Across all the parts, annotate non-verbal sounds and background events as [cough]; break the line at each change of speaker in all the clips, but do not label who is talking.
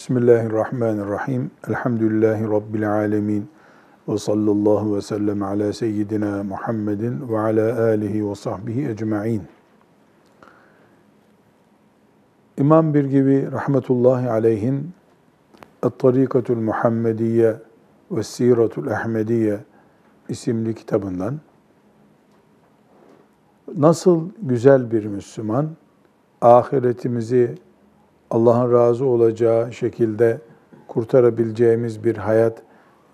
Bismillahirrahmanirrahim. Elhamdülillahi Rabbil alemin. Ve sallallahu ve sellem ala seyyidina Muhammedin ve ala alihi ve sahbihi ecma'in. İmam bir gibi rahmetullahi aleyhin Et-Tarikatul Muhammediye ve Siratul Ahmediye isimli kitabından nasıl güzel bir Müslüman ahiretimizi Allah'ın razı olacağı şekilde kurtarabileceğimiz bir hayat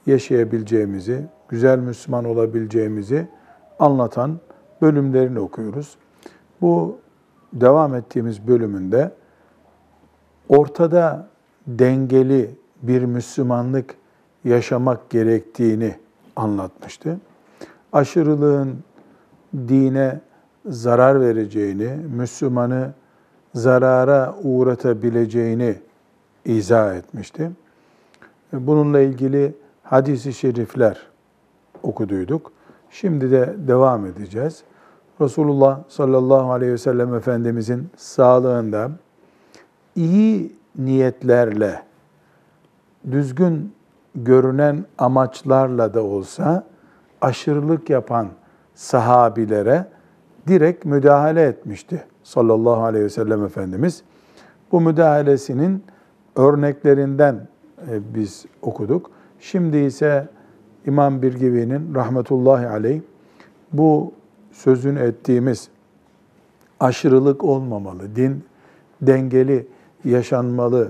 yaşayabileceğimizi, güzel Müslüman olabileceğimizi anlatan bölümlerini okuyoruz. Bu devam ettiğimiz bölümünde ortada dengeli bir Müslümanlık yaşamak gerektiğini anlatmıştı. Aşırılığın dine zarar vereceğini, Müslümanı zarara uğratabileceğini izah etmişti. Bununla ilgili hadisi şerifler okuduyduk. Şimdi de devam edeceğiz. Resulullah sallallahu aleyhi ve sellem Efendimizin sağlığında iyi niyetlerle, düzgün görünen amaçlarla da olsa aşırılık yapan sahabilere direkt müdahale etmişti sallallahu aleyhi ve sellem Efendimiz. Bu müdahalesinin örneklerinden e, biz okuduk. Şimdi ise İmam Birgivi'nin rahmetullahi aleyh bu sözünü ettiğimiz aşırılık olmamalı, din dengeli yaşanmalı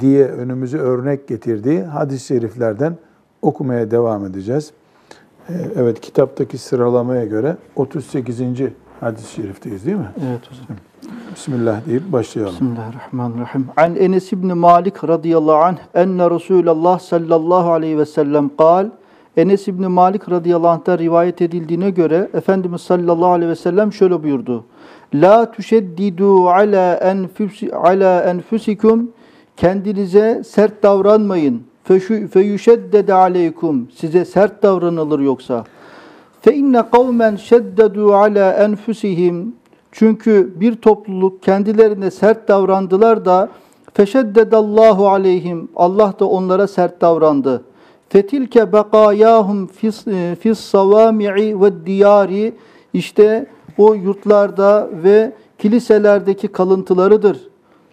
diye önümüzü örnek getirdiği hadis-i şeriflerden okumaya devam edeceğiz. E, evet kitaptaki sıralamaya göre 38 hadis-i şerifteyiz değil mi?
Evet hocam.
Bismillah deyip başlayalım.
Bismillahirrahmanirrahim. An Enes ibn Malik radıyallahu anh enne Resulullah sallallahu aleyhi ve sellem kal Enes ibn Malik radıyallahu anh'ta rivayet edildiğine göre Efendimiz sallallahu aleyhi ve sellem şöyle buyurdu. La tuşeddidu ala enfusi ala enfusikum kendinize sert davranmayın. Feyüşeddede aleykum size sert davranılır yoksa. Fe inne kavmen şeddedu ala enfusihim çünkü bir topluluk kendilerine sert davrandılar da feşeddedallahu aleyhim Allah da onlara sert davrandı. Fetilke bekayahum fis, savami'i ve diyari işte o yurtlarda ve kiliselerdeki kalıntılarıdır.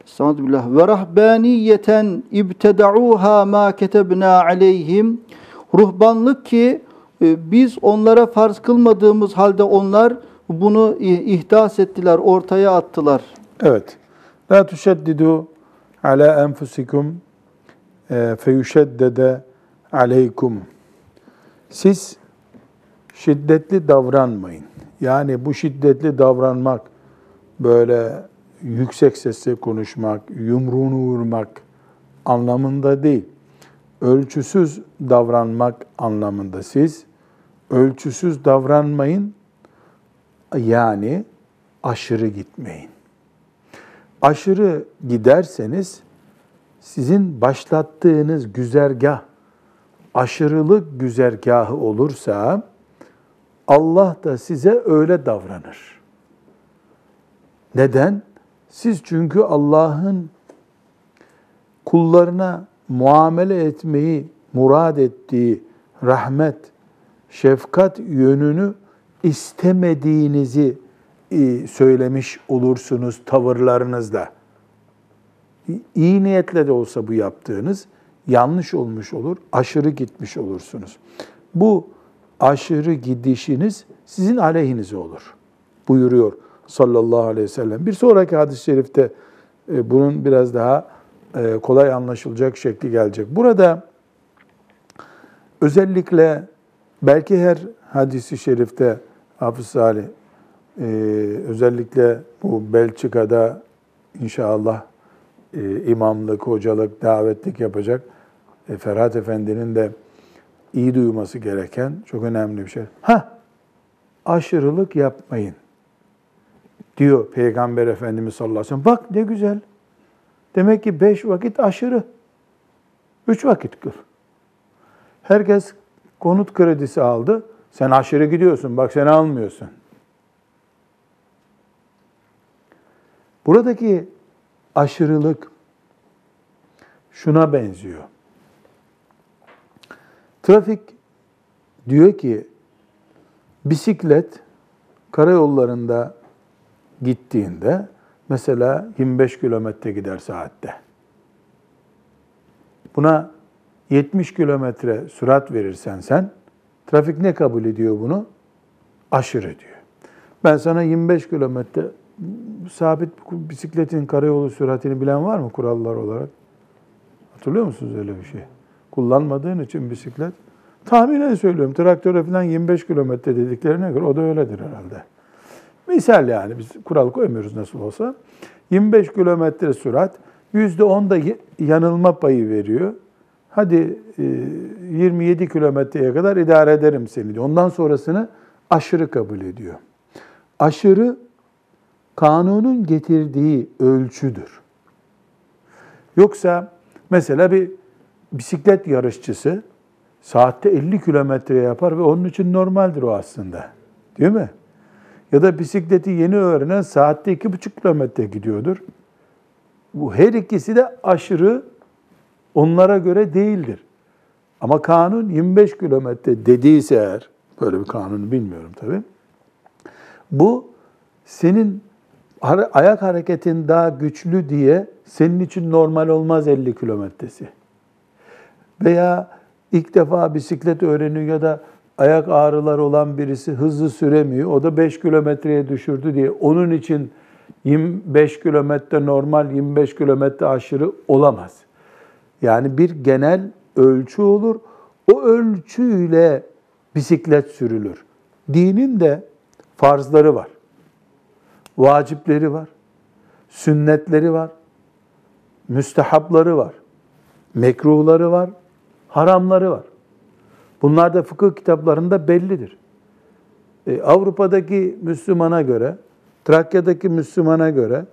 Estağfirullah. Ve rahbaniyeten ibtedauha ma ketebna aleyhim. Ruhbanlık ki biz onlara farz kılmadığımız halde onlar bunu ihdas ettiler, ortaya attılar.
Evet. La tuşeddidu ala enfusikum e, feyüşeddede aleykum. Siz şiddetli davranmayın. Yani bu şiddetli davranmak böyle yüksek sesle konuşmak, yumruğunu vurmak anlamında değil. Ölçüsüz davranmak anlamında siz ölçüsüz davranmayın, yani aşırı gitmeyin. Aşırı giderseniz sizin başlattığınız güzergah aşırılık güzergahı olursa Allah da size öyle davranır. Neden? Siz çünkü Allah'ın kullarına muamele etmeyi murad ettiği rahmet, şefkat yönünü istemediğinizi e, söylemiş olursunuz tavırlarınızda. İyi niyetle de olsa bu yaptığınız yanlış olmuş olur, aşırı gitmiş olursunuz. Bu aşırı gidişiniz sizin aleyhinize olur buyuruyor sallallahu aleyhi ve sellem. Bir sonraki hadis-i şerifte e, bunun biraz daha e, kolay anlaşılacak şekli gelecek. Burada özellikle Belki her hadisi şerifte Hafız Salih e, özellikle bu Belçika'da inşallah e, imamlık, hocalık, davetlik yapacak e, Ferhat Efendi'nin de iyi duyması gereken çok önemli bir şey. Ha, aşırılık yapmayın diyor Peygamber Efendimiz sallallahu aleyhi ve sellem. Bak ne güzel. Demek ki beş vakit aşırı. Üç vakit kıl. Herkes konut kredisi aldı. Sen aşırı gidiyorsun. Bak sen almıyorsun. Buradaki aşırılık şuna benziyor. Trafik diyor ki bisiklet karayollarında gittiğinde mesela 25 kilometre gider saatte. Buna 70 kilometre sürat verirsen sen, trafik ne kabul ediyor bunu? Aşırı diyor. Ben sana 25 kilometre sabit bisikletin karayolu süratini bilen var mı kurallar olarak? Hatırlıyor musunuz öyle bir şey? Kullanmadığın için bisiklet. Tahminen söylüyorum. Traktöre falan 25 kilometre dediklerine göre o da öyledir herhalde. Misal yani biz kural koymuyoruz nasıl olsa. 25 kilometre sürat %10 da yanılma payı veriyor. Hadi 27 kilometreye kadar idare ederim seni diyor. Ondan sonrasını aşırı kabul ediyor. Aşırı kanunun getirdiği ölçüdür. Yoksa mesela bir bisiklet yarışçısı saatte 50 kilometre yapar ve onun için normaldir o aslında. Değil mi? Ya da bisikleti yeni öğrenen saatte 2,5 kilometre gidiyordur. Bu her ikisi de aşırı onlara göre değildir. Ama kanun 25 kilometre dediyse eğer, böyle bir kanunu bilmiyorum tabii. Bu senin ayak hareketin daha güçlü diye senin için normal olmaz 50 kilometresi. Veya ilk defa bisiklet öğreniyor ya da ayak ağrıları olan birisi hızlı süremiyor. O da 5 kilometreye düşürdü diye. Onun için 25 kilometre normal, 25 kilometre aşırı olamaz. Yani bir genel ölçü olur. O ölçüyle bisiklet sürülür. Dinin de farzları var. Vacipleri var. Sünnetleri var. Müstehapları var. Mekruhları var. Haramları var. Bunlar da fıkıh kitaplarında bellidir. E, Avrupa'daki Müslümana göre, Trakya'daki Müslümana göre,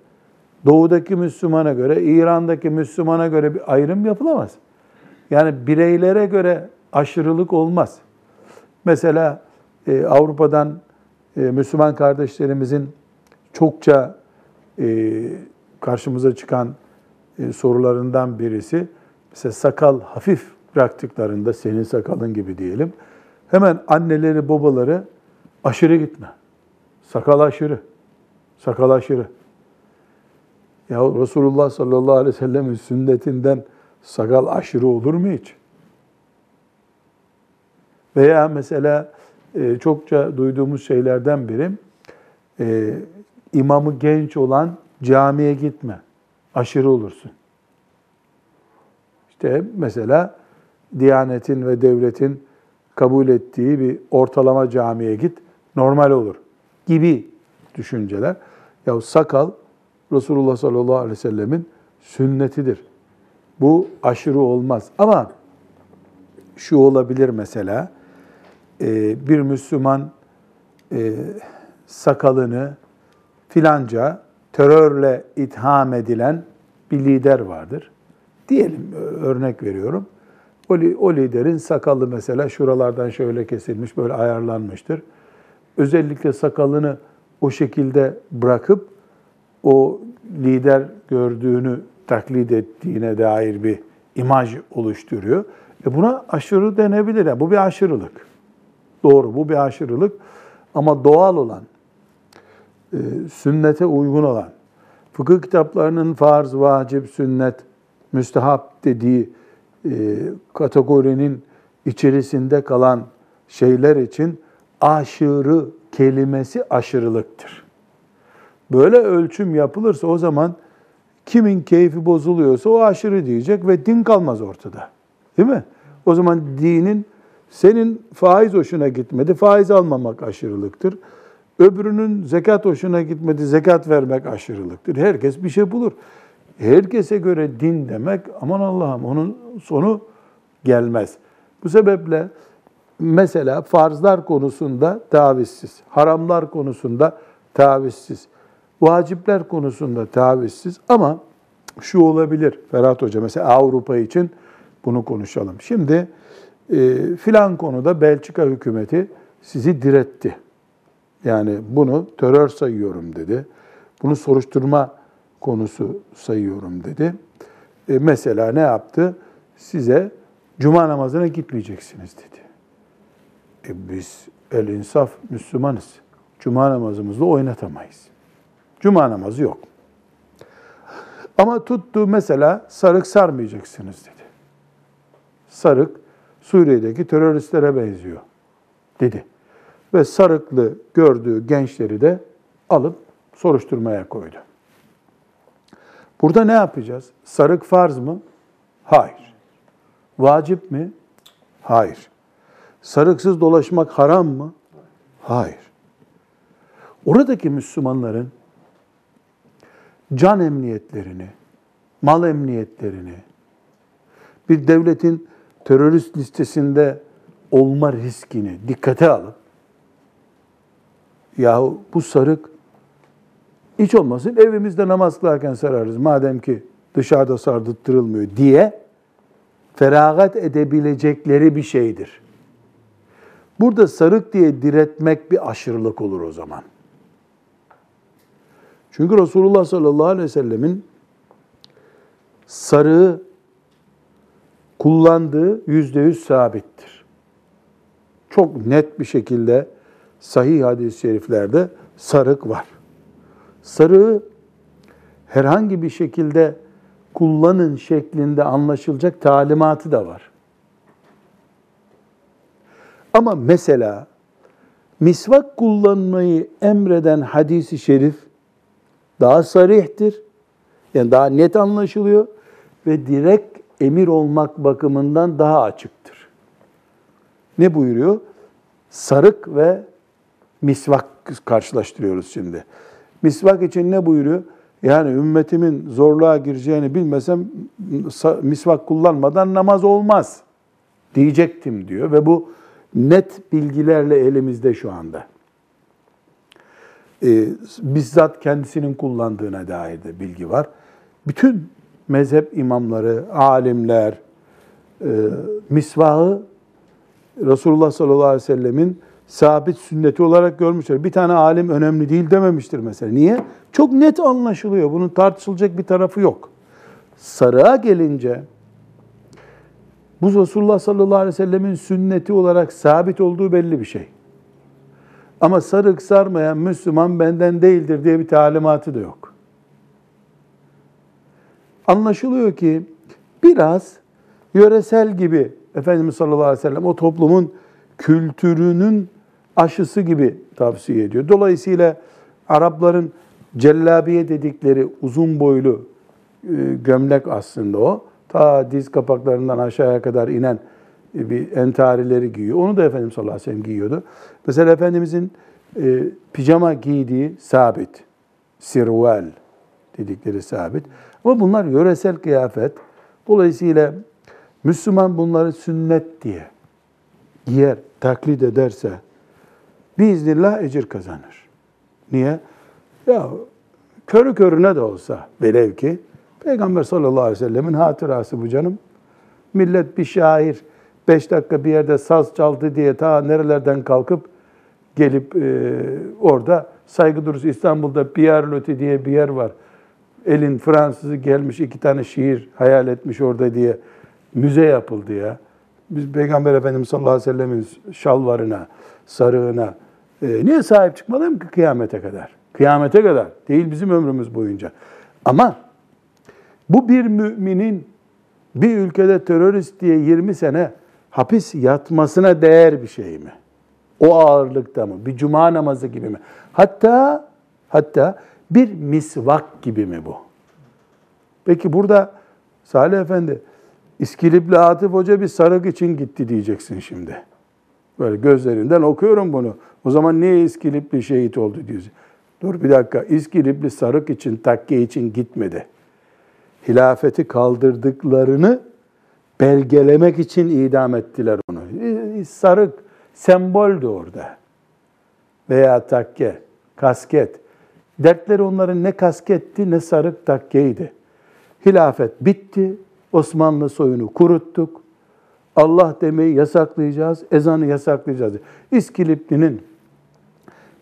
Doğu'daki Müslümana göre, İran'daki Müslümana göre bir ayrım yapılamaz. Yani bireylere göre aşırılık olmaz. Mesela e, Avrupa'dan e, Müslüman kardeşlerimizin çokça e, karşımıza çıkan sorularından birisi, mesela sakal hafif bıraktıklarında, senin sakalın gibi diyelim, hemen anneleri, babaları aşırı gitme. Sakal aşırı. Sakal aşırı. Ya Resulullah sallallahu aleyhi ve sellemin sünnetinden sakal aşırı olur mu hiç? Veya mesela e, çokça duyduğumuz şeylerden biri, e, imamı genç olan camiye gitme, aşırı olursun. İşte mesela Diyanetin ve devletin kabul ettiği bir ortalama camiye git, normal olur gibi düşünceler. Ya sakal Resulullah sallallahu aleyhi ve sellemin sünnetidir. Bu aşırı olmaz. Ama şu olabilir mesela, e, bir Müslüman e, sakalını filanca terörle itham edilen bir lider vardır. Diyelim örnek veriyorum. O, o liderin sakalı mesela şuralardan şöyle kesilmiş, böyle ayarlanmıştır. Özellikle sakalını o şekilde bırakıp o lider gördüğünü taklit ettiğine dair bir imaj oluşturuyor. E buna aşırı denebilir. Yani bu bir aşırılık. Doğru, bu bir aşırılık. Ama doğal olan, e, sünnete uygun olan, fıkıh kitaplarının farz, vacip, sünnet, müstehap dediği e, kategorinin içerisinde kalan şeyler için aşırı kelimesi aşırılıktır. Böyle ölçüm yapılırsa o zaman kimin keyfi bozuluyorsa o aşırı diyecek ve din kalmaz ortada. Değil mi? O zaman dinin senin faiz hoşuna gitmedi, faiz almamak aşırılıktır. Öbürünün zekat hoşuna gitmedi, zekat vermek aşırılıktır. Herkes bir şey bulur. Herkese göre din demek aman Allah'ım onun sonu gelmez. Bu sebeple mesela farzlar konusunda tavizsiz, haramlar konusunda tavizsiz, vacipler konusunda tavizsiz ama şu olabilir Ferhat Hoca mesela Avrupa için bunu konuşalım. Şimdi e, filan konuda Belçika hükümeti sizi diretti. Yani bunu terör sayıyorum dedi. Bunu soruşturma konusu sayıyorum dedi. E, mesela ne yaptı? Size cuma namazına gitmeyeceksiniz dedi. E, biz el insaf Müslümanız. Cuma namazımızla oynatamayız. Cuma namazı yok. Ama tuttu mesela sarık sarmayacaksınız dedi. Sarık Suriye'deki teröristlere benziyor dedi. Ve sarıklı gördüğü gençleri de alıp soruşturmaya koydu. Burada ne yapacağız? Sarık farz mı? Hayır. Vacip mi? Hayır. Sarıksız dolaşmak haram mı? Hayır. Oradaki Müslümanların can emniyetlerini, mal emniyetlerini, bir devletin terörist listesinde olma riskini dikkate alıp yahu bu sarık hiç olmasın evimizde namaz kılarken sararız madem ki dışarıda sardırtırılmıyor diye feragat edebilecekleri bir şeydir. Burada sarık diye diretmek bir aşırılık olur o zaman. Çünkü Resulullah sallallahu aleyhi ve sellemin sarığı kullandığı yüzde yüz sabittir. Çok net bir şekilde sahih hadis-i şeriflerde sarık var. Sarığı herhangi bir şekilde kullanın şeklinde anlaşılacak talimatı da var. Ama mesela misvak kullanmayı emreden hadisi şerif daha sarihtir. Yani daha net anlaşılıyor ve direkt emir olmak bakımından daha açıktır. Ne buyuruyor? Sarık ve misvak karşılaştırıyoruz şimdi. Misvak için ne buyuruyor? Yani ümmetimin zorluğa gireceğini bilmesem misvak kullanmadan namaz olmaz diyecektim diyor ve bu net bilgilerle elimizde şu anda. Ee, bizzat kendisinin kullandığına dair de bilgi var. Bütün mezhep imamları, alimler, e, misvahı Resulullah sallallahu aleyhi ve sellemin sabit sünneti olarak görmüşler. Bir tane alim önemli değil dememiştir mesela. Niye? Çok net anlaşılıyor. Bunun tartışılacak bir tarafı yok. Sarığa gelince bu Resulullah sallallahu aleyhi ve sellemin sünneti olarak sabit olduğu belli bir şey. Ama sarık sarmayan Müslüman benden değildir diye bir talimatı da yok. Anlaşılıyor ki biraz yöresel gibi Efendimiz sallallahu aleyhi ve sellem o toplumun kültürünün aşısı gibi tavsiye ediyor. Dolayısıyla Arapların cellabiye dedikleri uzun boylu e, gömlek aslında o. Ta diz kapaklarından aşağıya kadar inen bir entarileri giyiyor. Onu da Efendimiz sallallahu aleyhi ve sellem giyiyordu. Mesela Efendimizin e, pijama giydiği sabit. Sirvel dedikleri sabit. Ama bunlar yöresel kıyafet. Dolayısıyla Müslüman bunları sünnet diye giyer, taklit ederse biiznillah ecir kazanır. Niye? Ya körü körüne de olsa velev ki Peygamber sallallahu aleyhi ve sellemin hatırası bu canım. Millet bir şair beş dakika bir yerde saz çaldı diye ta nerelerden kalkıp gelip e, orada saygı durusu İstanbul'da Pierre diye bir yer var. Elin Fransızı gelmiş iki tane şiir hayal etmiş orada diye müze yapıldı ya. Biz Peygamber Efendimiz sallallahu aleyhi ve sellemin şalvarına, sarığına e, niye sahip çıkmalıyım ki kıyamete kadar? Kıyamete kadar. Değil bizim ömrümüz boyunca. Ama bu bir müminin bir ülkede terörist diye 20 sene hapis yatmasına değer bir şey mi? O ağırlıkta mı? Bir cuma namazı gibi mi? Hatta hatta bir misvak gibi mi bu? Peki burada Salih Efendi İskilipli Atif Hoca bir sarık için gitti diyeceksin şimdi. Böyle gözlerinden okuyorum bunu. O zaman niye İskilipli şehit oldu diyorsun. Dur bir dakika. İskilipli sarık için, takke için gitmedi. Hilafeti kaldırdıklarını belgelemek için idam ettiler onu. Sarık semboldü orada. Veya takke, kasket. Dertleri onların ne kasketti ne sarık takkeydi. Hilafet bitti. Osmanlı soyunu kuruttuk. Allah demeyi yasaklayacağız, ezanı yasaklayacağız. İskilipli'nin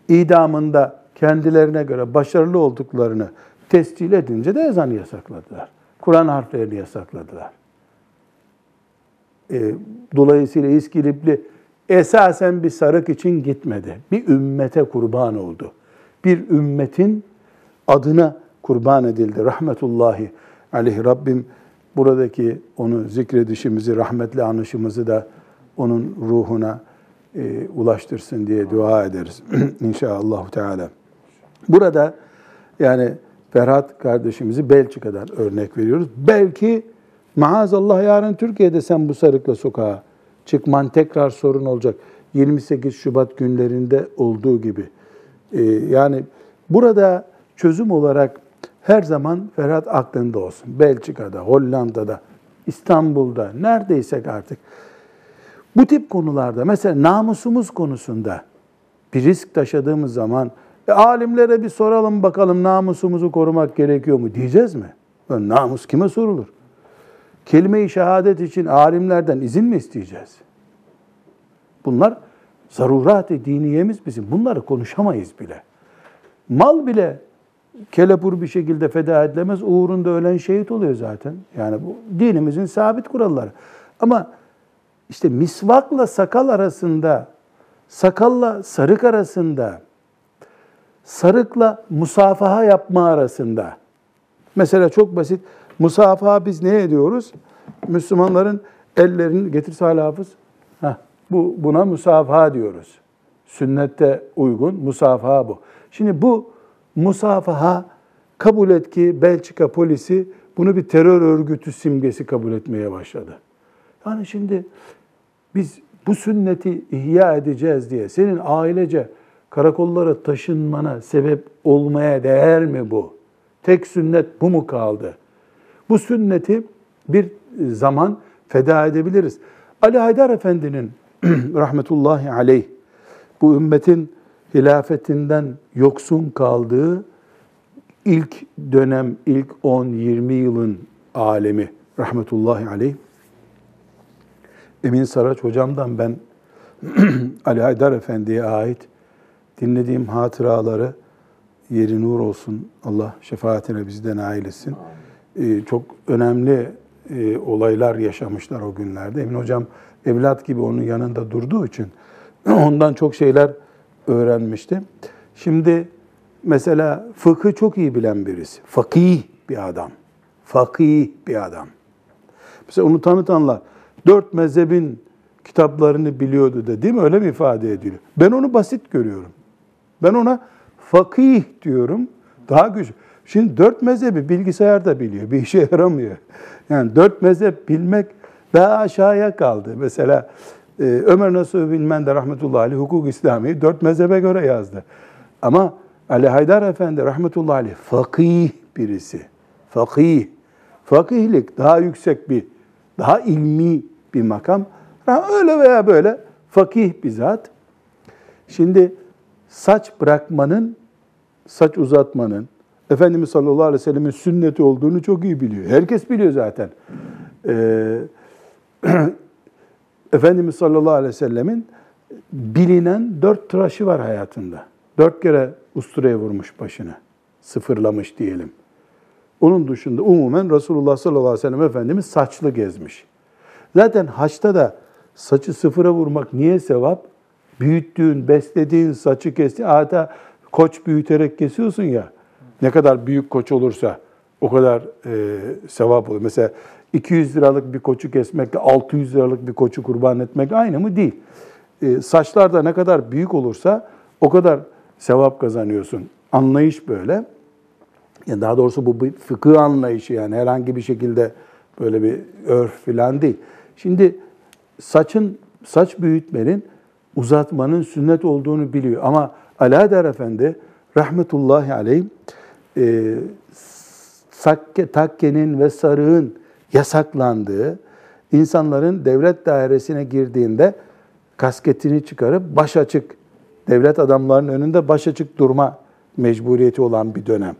idamında kendilerine göre başarılı olduklarını tescil edince de ezanı yasakladılar. Kur'an harflerini yasakladılar. E, dolayısıyla İskilipli esasen bir sarık için gitmedi. Bir ümmete kurban oldu. Bir ümmetin adına kurban edildi. Rahmetullahi aleyhi Rabbim buradaki onu zikredişimizi, rahmetli anışımızı da onun ruhuna e, ulaştırsın diye dua ederiz. [clears throat] İnşallah Teala. Burada yani Ferhat kardeşimizi Belçika'dan örnek veriyoruz. Belki maazallah yarın Türkiye'de sen bu sarıkla sokağa çıkman tekrar sorun olacak. 28 Şubat günlerinde olduğu gibi. Ee, yani burada çözüm olarak her zaman Ferhat aklında olsun. Belçika'da, Hollanda'da, İstanbul'da, neredeysek artık. Bu tip konularda mesela namusumuz konusunda bir risk taşıdığımız zaman e, alimlere bir soralım bakalım namusumuzu korumak gerekiyor mu diyeceğiz mi? Namus kime sorulur? Kelime-i şehadet için alimlerden izin mi isteyeceğiz? Bunlar zarurat-ı diniyemiz bizim. Bunları konuşamayız bile. Mal bile kelepur bir şekilde feda edilemez. Uğrunda ölen şehit oluyor zaten. Yani bu dinimizin sabit kuralları. Ama işte misvakla sakal arasında, sakalla sarık arasında, sarıkla musafaha yapma arasında. Mesela çok basit. Musafaha biz ne ediyoruz? Müslümanların ellerini getir Salih Hafız. Heh, bu buna musafaha diyoruz. Sünnette uygun musafaha bu. Şimdi bu musafaha kabul et ki Belçika polisi bunu bir terör örgütü simgesi kabul etmeye başladı. Yani şimdi biz bu sünneti ihya edeceğiz diye senin ailece karakollara taşınmana sebep olmaya değer mi bu? Tek sünnet bu mu kaldı? Bu sünneti bir zaman feda edebiliriz. Ali Haydar Efendi'nin [clears throat] rahmetullahi aleyh bu ümmetin hilafetinden yoksun kaldığı ilk dönem, ilk 10-20 yılın alemi rahmetullahi aleyh. Emin Saraç hocamdan ben [clears throat] Ali Haydar Efendi'ye ait dinlediğim hatıraları yeri nur olsun. Allah şefaatine bizden nail etsin. Ee, çok önemli e, olaylar yaşamışlar o günlerde. Emin hocam evlat gibi onun yanında durduğu için [clears throat] ondan çok şeyler öğrenmişti. Şimdi mesela fıkı çok iyi bilen birisi. Fakih bir adam. Fakih bir adam. Mesela onu tanıtanlar dört mezhebin kitaplarını biliyordu da değil mi? Öyle mi ifade ediliyor? Ben onu basit görüyorum. Ben ona fakih diyorum. Daha güçlü. Şimdi dört mezhebi bilgisayar da biliyor. Bir işe yaramıyor. Yani dört mezhep bilmek daha aşağıya kaldı. Mesela e, Ömer Nasuh Bilmen de rahmetullahi aleyh hukuk İslami dört mezhebe göre yazdı. Ama Ali Haydar Efendi rahmetullahi aleyh fakih birisi. Fakih. Fakihlik daha yüksek bir, daha ilmi bir makam. Öyle veya böyle fakih bir zat. Şimdi saç bırakmanın, saç uzatmanın, Efendimiz sallallahu aleyhi ve sellemin sünneti olduğunu çok iyi biliyor. Herkes biliyor zaten. Ee, [clears throat] Efendimiz sallallahu aleyhi ve sellemin bilinen dört tıraşı var hayatında. Dört kere usturaya vurmuş başını. Sıfırlamış diyelim. Onun dışında umumen Resulullah sallallahu aleyhi ve sellem Efendimiz saçlı gezmiş. Zaten haçta da saçı sıfıra vurmak niye sevap? Büyüttüğün, beslediğin saçı kesti. Hatta koç büyüterek kesiyorsun ya. Ne kadar büyük koç olursa o kadar e, sevap olur. Mesela 200 liralık bir koçu kesmekle 600 liralık bir koçu kurban etmek aynı mı? Değil. E, saçlar da ne kadar büyük olursa o kadar sevap kazanıyorsun. Anlayış böyle. Ya daha doğrusu bu bir fıkıh anlayışı yani herhangi bir şekilde böyle bir örf falan değil. Şimdi saçın saç büyütmenin uzatmanın sünnet olduğunu biliyor ama Alaeddin Efendi rahmetullahi aleyh e, sakke, takkenin ve sarığın yasaklandığı, insanların devlet dairesine girdiğinde kasketini çıkarıp baş açık, devlet adamlarının önünde baş açık durma mecburiyeti olan bir dönem.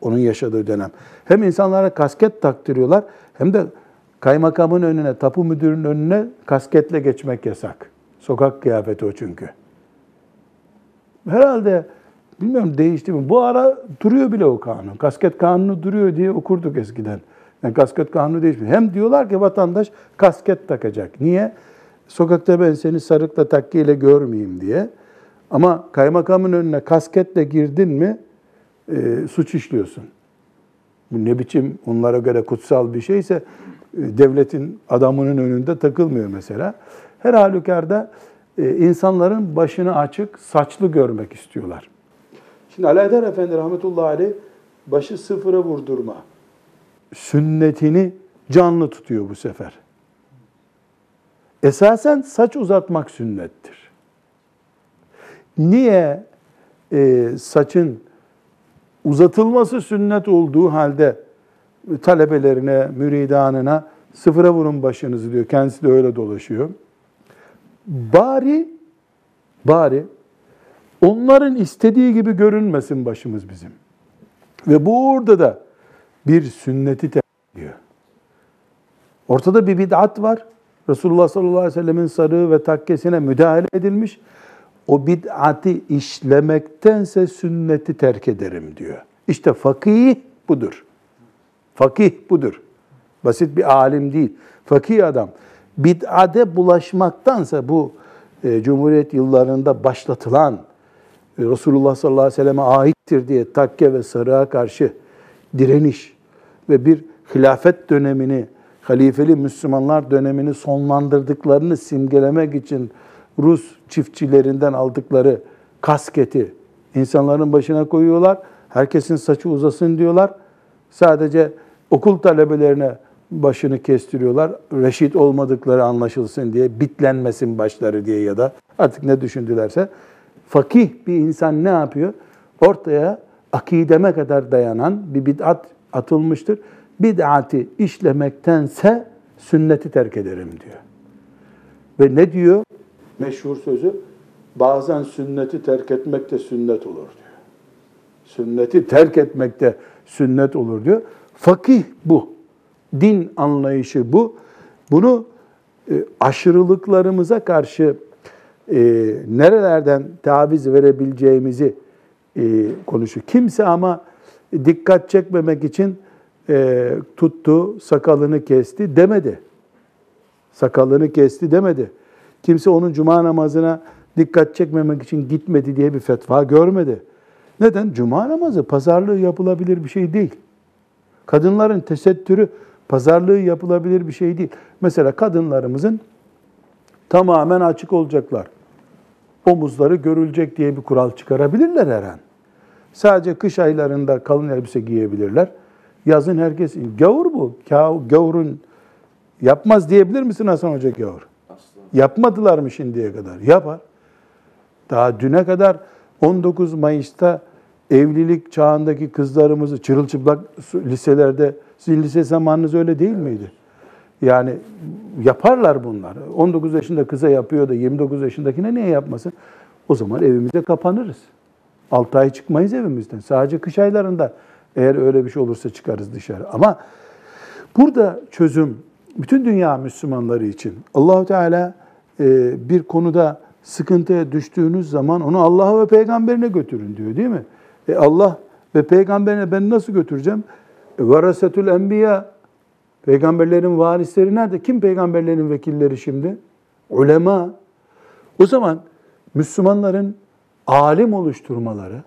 Onun yaşadığı dönem. Hem insanlara kasket taktırıyorlar hem de kaymakamın önüne, tapu müdürünün önüne kasketle geçmek yasak. Sokak kıyafeti o çünkü. Herhalde bilmiyorum değişti mi? Bu ara duruyor bile o kanun. Kasket kanunu duruyor diye okurduk eskiden. Yani kasket kanunu değişmiyor. Hem diyorlar ki vatandaş kasket takacak. Niye? Sokakta ben seni sarıkla takkiyle görmeyeyim diye. Ama kaymakamın önüne kasketle girdin mi e, suç işliyorsun. Bu ne biçim onlara göre kutsal bir şeyse e, devletin adamının önünde takılmıyor mesela. Her halükarda e, insanların başını açık, saçlı görmek istiyorlar. Şimdi Alaeddin Efendi rahmetullahi aleyh başı sıfıra vurdurma sünnetini canlı tutuyor bu sefer. Esasen saç uzatmak sünnettir. Niye e, saçın uzatılması sünnet olduğu halde talebelerine, müridanına sıfıra vurun başınızı diyor. Kendisi de öyle dolaşıyor. Bari, bari onların istediği gibi görünmesin başımız bizim. Ve bu orada da bir sünneti diyor. Ortada bir bid'at var. Resulullah sallallahu aleyhi ve sellemin sarığı ve takkesine müdahale edilmiş. O bid'ati işlemektense sünneti terk ederim diyor. İşte fakih budur. Fakih budur. Basit bir alim değil. Fakih adam. Bid'ate bulaşmaktansa bu e, Cumhuriyet yıllarında başlatılan Resulullah sallallahu aleyhi ve selleme aittir diye takke ve sarığa karşı direniş ve bir hilafet dönemini, halifeli Müslümanlar dönemini sonlandırdıklarını simgelemek için Rus çiftçilerinden aldıkları kasketi insanların başına koyuyorlar. Herkesin saçı uzasın diyorlar. Sadece okul talebelerine başını kestiriyorlar. Reşit olmadıkları anlaşılsın diye, bitlenmesin başları diye ya da artık ne düşündülerse. Fakih bir insan ne yapıyor? Ortaya akideme kadar dayanan bir bid'at atılmıştır. Bid'ati işlemektense sünneti terk ederim diyor. Ve ne diyor? Meşhur sözü, bazen sünneti terk etmek de sünnet olur diyor. Sünneti terk etmek de sünnet olur diyor. Fakih bu. Din anlayışı bu. Bunu e, aşırılıklarımıza karşı e, nerelerden taviz verebileceğimizi e, konuşuyor. Kimse ama dikkat çekmemek için e, tuttu, sakalını kesti demedi. Sakalını kesti demedi. Kimse onun cuma namazına dikkat çekmemek için gitmedi diye bir fetva görmedi. Neden? Cuma namazı pazarlığı yapılabilir bir şey değil. Kadınların tesettürü pazarlığı yapılabilir bir şey değil. Mesela kadınlarımızın tamamen açık olacaklar. Omuzları görülecek diye bir kural çıkarabilirler her an. Sadece kış aylarında kalın elbise giyebilirler. Yazın herkes, gavur bu. Gavurun yapmaz diyebilir misin Hasan Hoca gavur? Yapmadılar mı şimdiye kadar? Yapar. Daha düne kadar 19 Mayıs'ta evlilik çağındaki kızlarımızı çırılçıplak liselerde, sizin lise zamanınız öyle değil miydi? Yani yaparlar bunlar. 19 yaşında kıza yapıyor da 29 yaşındakine niye yapmasın? O zaman evimize kapanırız. 6 ay çıkmayız evimizden. Sadece kış aylarında eğer öyle bir şey olursa çıkarız dışarı. Ama burada çözüm bütün dünya Müslümanları için Allahu Teala e, bir konuda sıkıntıya düştüğünüz zaman onu Allah'a ve peygamberine götürün diyor değil mi? E Allah ve peygamberine ben nasıl götüreceğim? E, Varasetül enbiya peygamberlerin varisleri nerede? Kim peygamberlerin vekilleri şimdi? Ulema. O zaman Müslümanların alim oluşturmaları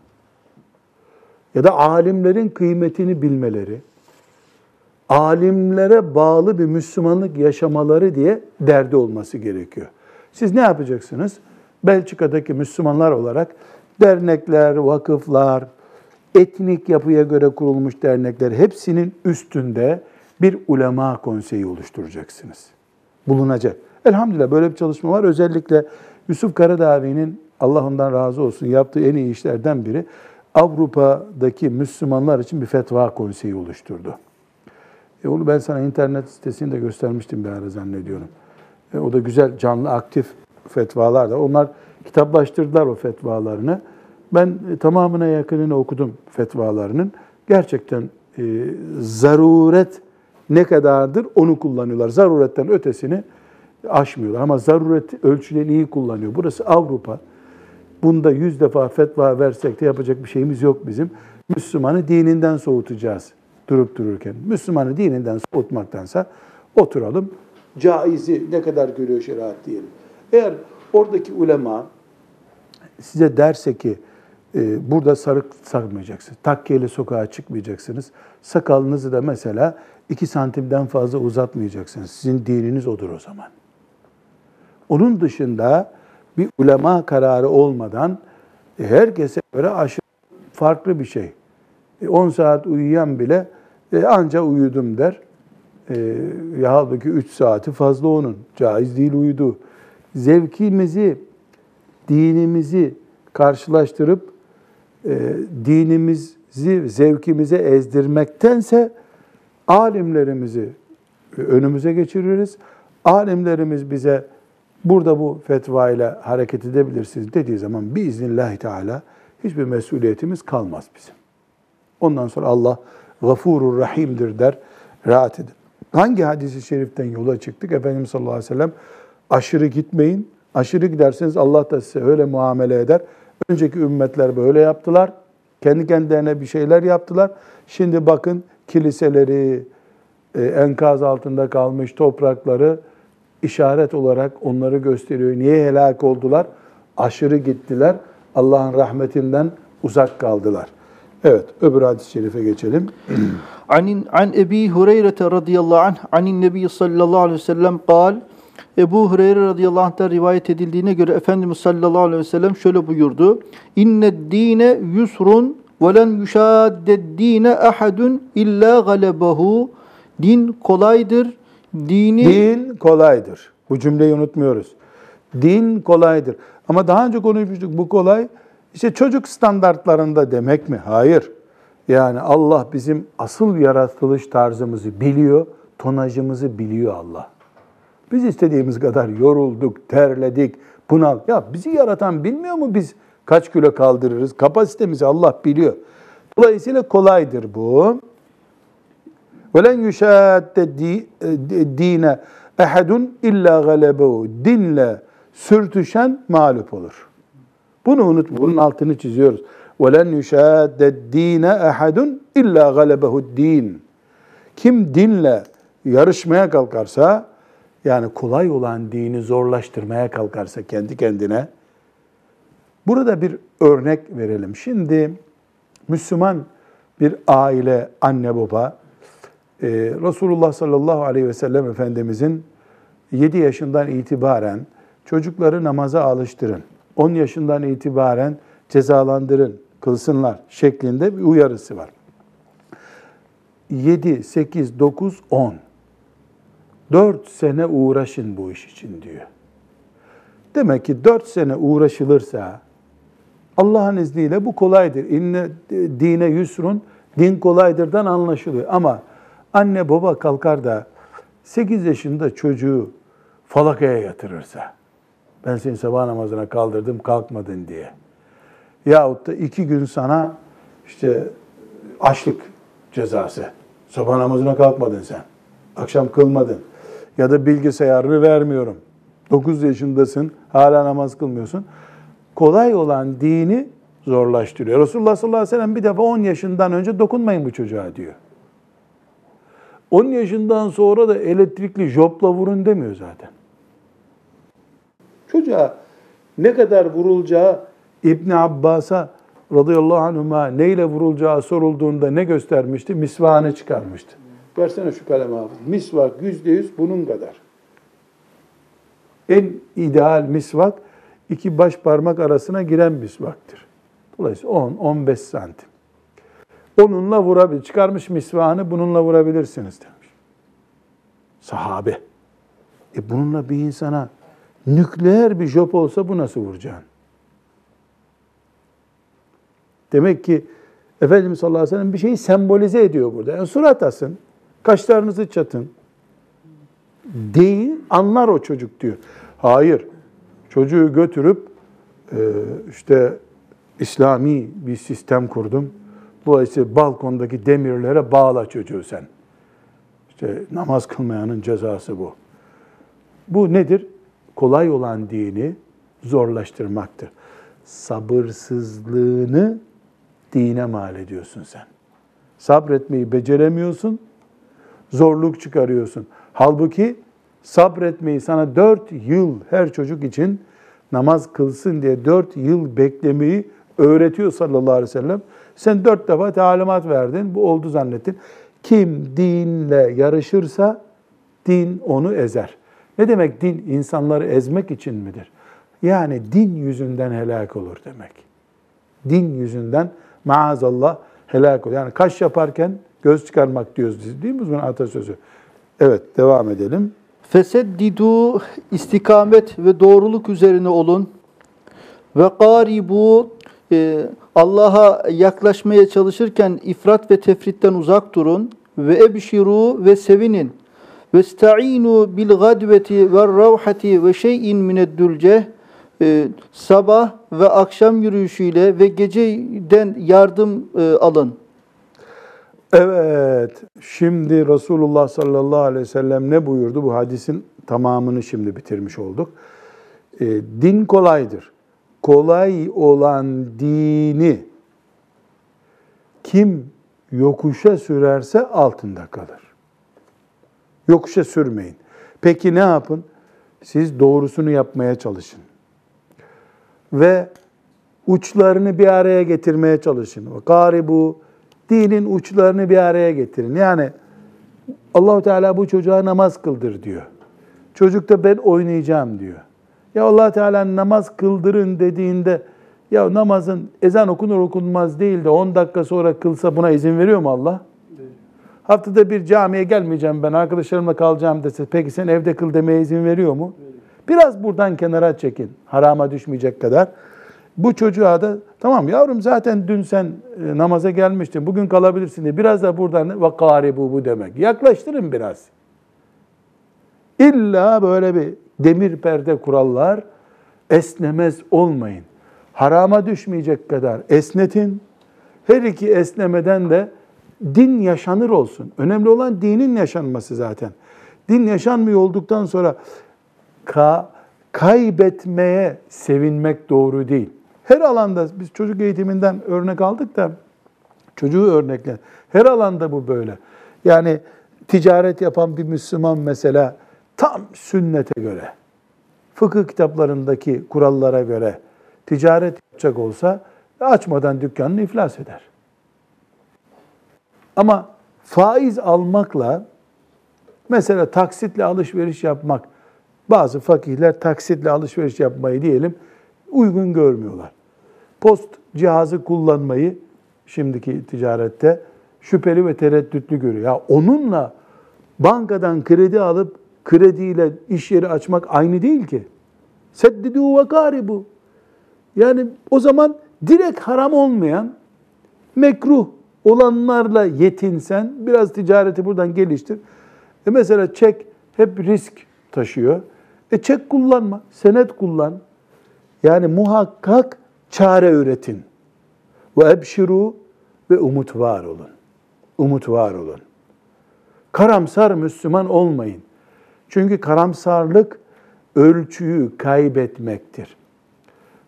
ya da alimlerin kıymetini bilmeleri, alimlere bağlı bir Müslümanlık yaşamaları diye derdi olması gerekiyor. Siz ne yapacaksınız? Belçika'daki Müslümanlar olarak dernekler, vakıflar, etnik yapıya göre kurulmuş dernekler hepsinin üstünde bir ulema konseyi oluşturacaksınız. Bulunacak. Elhamdülillah böyle bir çalışma var. Özellikle Yusuf Karadavi'nin Allah ondan razı olsun yaptığı en iyi işlerden biri Avrupa'daki Müslümanlar için bir fetva konseyi oluşturdu. E onu ben sana internet sitesinde göstermiştim bir ara zannediyorum. E o da güzel, canlı, aktif fetvalar da. Onlar kitaplaştırdılar o fetvalarını. Ben e, tamamına yakınını okudum fetvalarının. Gerçekten e, zaruret ne kadardır onu kullanıyorlar. Zaruretten ötesini aşmıyorlar. Ama zaruret ölçülerini iyi kullanıyor. Burası Avrupa. Bunda yüz defa fetva versek de yapacak bir şeyimiz yok bizim. Müslümanı dininden soğutacağız durup dururken. Müslümanı dininden soğutmaktansa oturalım. Caizi ne kadar görüyor şeriat diyelim. Eğer oradaki ulema size derse ki e, burada sarık sarmayacaksınız, takkiyeli sokağa çıkmayacaksınız, sakalınızı da mesela iki santimden fazla uzatmayacaksınız. Sizin dininiz odur o zaman. Onun dışında bir ulema kararı olmadan e, herkese göre aşırı farklı bir şey. 10 saat uyuyan bile e, anca uyudum der. E, halbuki 3 saati fazla onun. Caiz değil uyudu. Zevkimizi, dinimizi karşılaştırıp e, dinimizi zevkimize ezdirmektense alimlerimizi önümüze geçiririz. Alimlerimiz bize burada bu fetva ile hareket edebilirsiniz dediği zaman biiznillahü teala hiçbir mesuliyetimiz kalmaz bizim. Ondan sonra Allah gafurur rahimdir der, rahat edin. Hangi hadisi şeriften yola çıktık? Efendimiz sallallahu aleyhi ve sellem aşırı gitmeyin. Aşırı giderseniz Allah da size öyle muamele eder. Önceki ümmetler böyle yaptılar. Kendi kendilerine bir şeyler yaptılar. Şimdi bakın kiliseleri, e, enkaz altında kalmış toprakları işaret olarak onları gösteriyor. Niye helak oldular? Aşırı gittiler. Allah'ın rahmetinden uzak kaldılar. Evet, öbür hadis-i şerife geçelim.
Anin an Ebi Hureyre radıyallahu anh anin Nebi sallallahu aleyhi ve sellem kal Ebu Hureyre radıyallahu anh'tan rivayet edildiğine göre Efendimiz sallallahu aleyhi ve sellem şöyle buyurdu. İnne dine yusrun ve len yuşadded dine ahadun illa galebahu. Din kolaydır. Dini
Din kolaydır. Bu cümleyi unutmuyoruz. Din kolaydır. Ama daha önce konuşmuştuk bu kolay işte çocuk standartlarında demek mi? Hayır. Yani Allah bizim asıl yaratılış tarzımızı biliyor, tonajımızı biliyor Allah. Biz istediğimiz kadar yorulduk, terledik, bunal. Ya bizi yaratan bilmiyor mu biz kaç kilo kaldırırız? Kapasitemizi Allah biliyor. Dolayısıyla kolaydır bu. وَلَنْ يُشَادَّ dine ehadun illa galebehu. Dinle sürtüşen mağlup olur. Bunu unut, bunun altını çiziyoruz. وَلَنْ يُشَادَّ dine ehadun illa galebehu din. Kim dinle yarışmaya kalkarsa, yani kolay olan dini zorlaştırmaya kalkarsa kendi kendine, burada bir örnek verelim. Şimdi Müslüman bir aile, anne baba, e, Resulullah sallallahu aleyhi ve sellem Efendimizin 7 yaşından itibaren çocukları namaza alıştırın. 10 yaşından itibaren cezalandırın, kılsınlar şeklinde bir uyarısı var. 7, 8, 9, 10. 4 sene uğraşın bu iş için diyor. Demek ki 4 sene uğraşılırsa Allah'ın izniyle bu kolaydır. İnne dine yusrun, din kolaydırdan anlaşılıyor. Ama anne baba kalkar da 8 yaşında çocuğu falakaya yatırırsa, ben seni sabah namazına kaldırdım kalkmadın diye. Yahut da iki gün sana işte açlık cezası. Sabah namazına kalkmadın sen. Akşam kılmadın. Ya da bilgisayarını vermiyorum. 9 yaşındasın, hala namaz kılmıyorsun. Kolay olan dini zorlaştırıyor. Resulullah sallallahu aleyhi ve sellem bir defa 10 yaşından önce dokunmayın bu çocuğa diyor. 10 yaşından sonra da elektrikli jopla vurun demiyor zaten. Çocuğa ne kadar vurulacağı İbn Abbas'a radıyallahu anhuma neyle vurulacağı sorulduğunda ne göstermişti? Misvağını çıkarmıştı. Versene şu kalemi hafız. Misvak yüzde yüz bunun kadar. En ideal misvak iki baş parmak arasına giren misvaktır. Dolayısıyla 10-15 santim. Onunla vurabilir. Çıkarmış misvağını bununla vurabilirsiniz demiş. Sahabe. E bununla bir insana nükleer bir jop olsa bu nasıl vuracaksın? Demek ki Efendimiz sallallahu aleyhi ve sellem bir şeyi sembolize ediyor burada. Yani surat asın, kaşlarınızı çatın. Değil, anlar o çocuk diyor. Hayır, çocuğu götürüp e, işte İslami bir sistem kurdum. Dolayısıyla balkondaki demirlere bağla çocuğu sen. İşte namaz kılmayanın cezası bu. Bu nedir? Kolay olan dini zorlaştırmaktır. sabırsızlığını dine mal ediyorsun sen. Sabretmeyi beceremiyorsun, zorluk çıkarıyorsun. Halbuki sabretmeyi sana dört yıl her çocuk için namaz kılsın diye dört yıl beklemeyi öğretiyor sallallahu aleyhi ve sellem. Sen dört defa talimat verdin, bu oldu zannettin. Kim dinle yarışırsa din onu ezer. Ne demek din? insanları ezmek için midir? Yani din yüzünden helak olur demek. Din yüzünden maazallah helak olur. Yani kaş yaparken göz çıkarmak diyoruz biz değil mi bunun atasözü? Evet devam edelim.
Feseddidu istikamet ve doğruluk üzerine olun. Ve garibu e, Allah'a yaklaşmaya çalışırken ifrat ve tefritten uzak durun. Ve ebşiru ve sevinin. Ve sta'inu bil gadveti ve ravhati ve şeyin mineddülce e, sabah ve akşam yürüyüşüyle ve geceden yardım e, alın.
Evet, şimdi Resulullah sallallahu aleyhi ve sellem ne buyurdu? Bu hadisin tamamını şimdi bitirmiş olduk. E, din kolaydır. Kolay olan dini kim yokuşa sürerse altında kalır. Yokuşa sürmeyin. Peki ne yapın? Siz doğrusunu yapmaya çalışın. Ve uçlarını bir araya getirmeye çalışın. Garibu dinin uçlarını bir araya getirin. Yani Allahu Teala bu çocuğa namaz kıldır diyor. Çocuk da ben oynayacağım diyor. Ya Allah Teala namaz kıldırın dediğinde ya namazın ezan okunur okunmaz değil de 10 dakika sonra kılsa buna izin veriyor mu Allah? Haftada bir camiye gelmeyeceğim ben arkadaşlarımla kalacağım dese peki sen evde kıl demeye izin veriyor mu? Biraz buradan kenara çekin. Harama düşmeyecek kadar. Bu çocuğa da tamam yavrum zaten dün sen e, namaza gelmiştin. Bugün kalabilirsin diye. Biraz da buradan vakari bu bu demek. Yaklaştırın biraz. İlla böyle bir demir perde kurallar esnemez olmayın. Harama düşmeyecek kadar esnetin. Her iki esnemeden de din yaşanır olsun. Önemli olan dinin yaşanması zaten. Din yaşanmıyor olduktan sonra ka kaybetmeye sevinmek doğru değil. Her alanda biz çocuk eğitiminden örnek aldık da çocuğu örnekle. Her alanda bu böyle. Yani ticaret yapan bir Müslüman mesela tam sünnete göre, fıkıh kitaplarındaki kurallara göre ticaret yapacak olsa açmadan dükkanını iflas eder. Ama faiz almakla mesela taksitle alışveriş yapmak bazı fakihler taksitle alışveriş yapmayı diyelim uygun görmüyorlar. Post cihazı kullanmayı şimdiki ticarette şüpheli ve tereddütlü görüyor. Ya onunla bankadan kredi alıp krediyle iş yeri açmak aynı değil ki. Seddidu ve bu. Yani o zaman direkt haram olmayan mekruh olanlarla yetinsen biraz ticareti buradan geliştir. E mesela çek hep risk taşıyor. E çek kullanma, senet kullan. Yani muhakkak çare üretin. Ve ebşiru ve umut var olun. Umut var olun. Karamsar Müslüman olmayın. Çünkü karamsarlık ölçüyü kaybetmektir.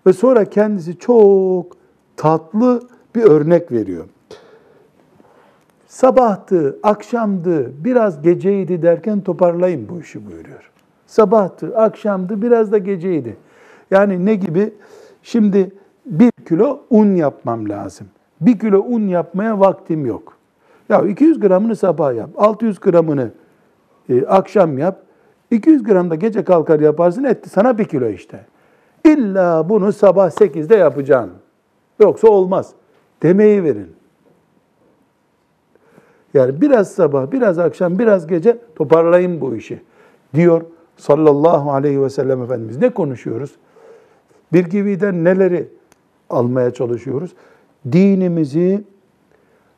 Ve sonra kendisi çok tatlı bir örnek veriyor. Sabahtı, akşamdı, biraz geceydi derken toparlayın bu işi buyuruyor. Sabahtı, akşamdı, biraz da geceydi. Yani ne gibi? Şimdi bir kilo un yapmam lazım. Bir kilo un yapmaya vaktim yok. Ya 200 gramını sabah yap, 600 gramını e, akşam yap, 200 gram da gece kalkar yaparsın etti sana bir kilo işte. İlla bunu sabah 8'de yapacaksın. Yoksa olmaz. Demeyi verin. Yani biraz sabah, biraz akşam, biraz gece toparlayın bu işi. Diyor sallallahu aleyhi ve sellem Efendimiz. Ne konuşuyoruz? Bir gibiden neleri almaya çalışıyoruz? Dinimizi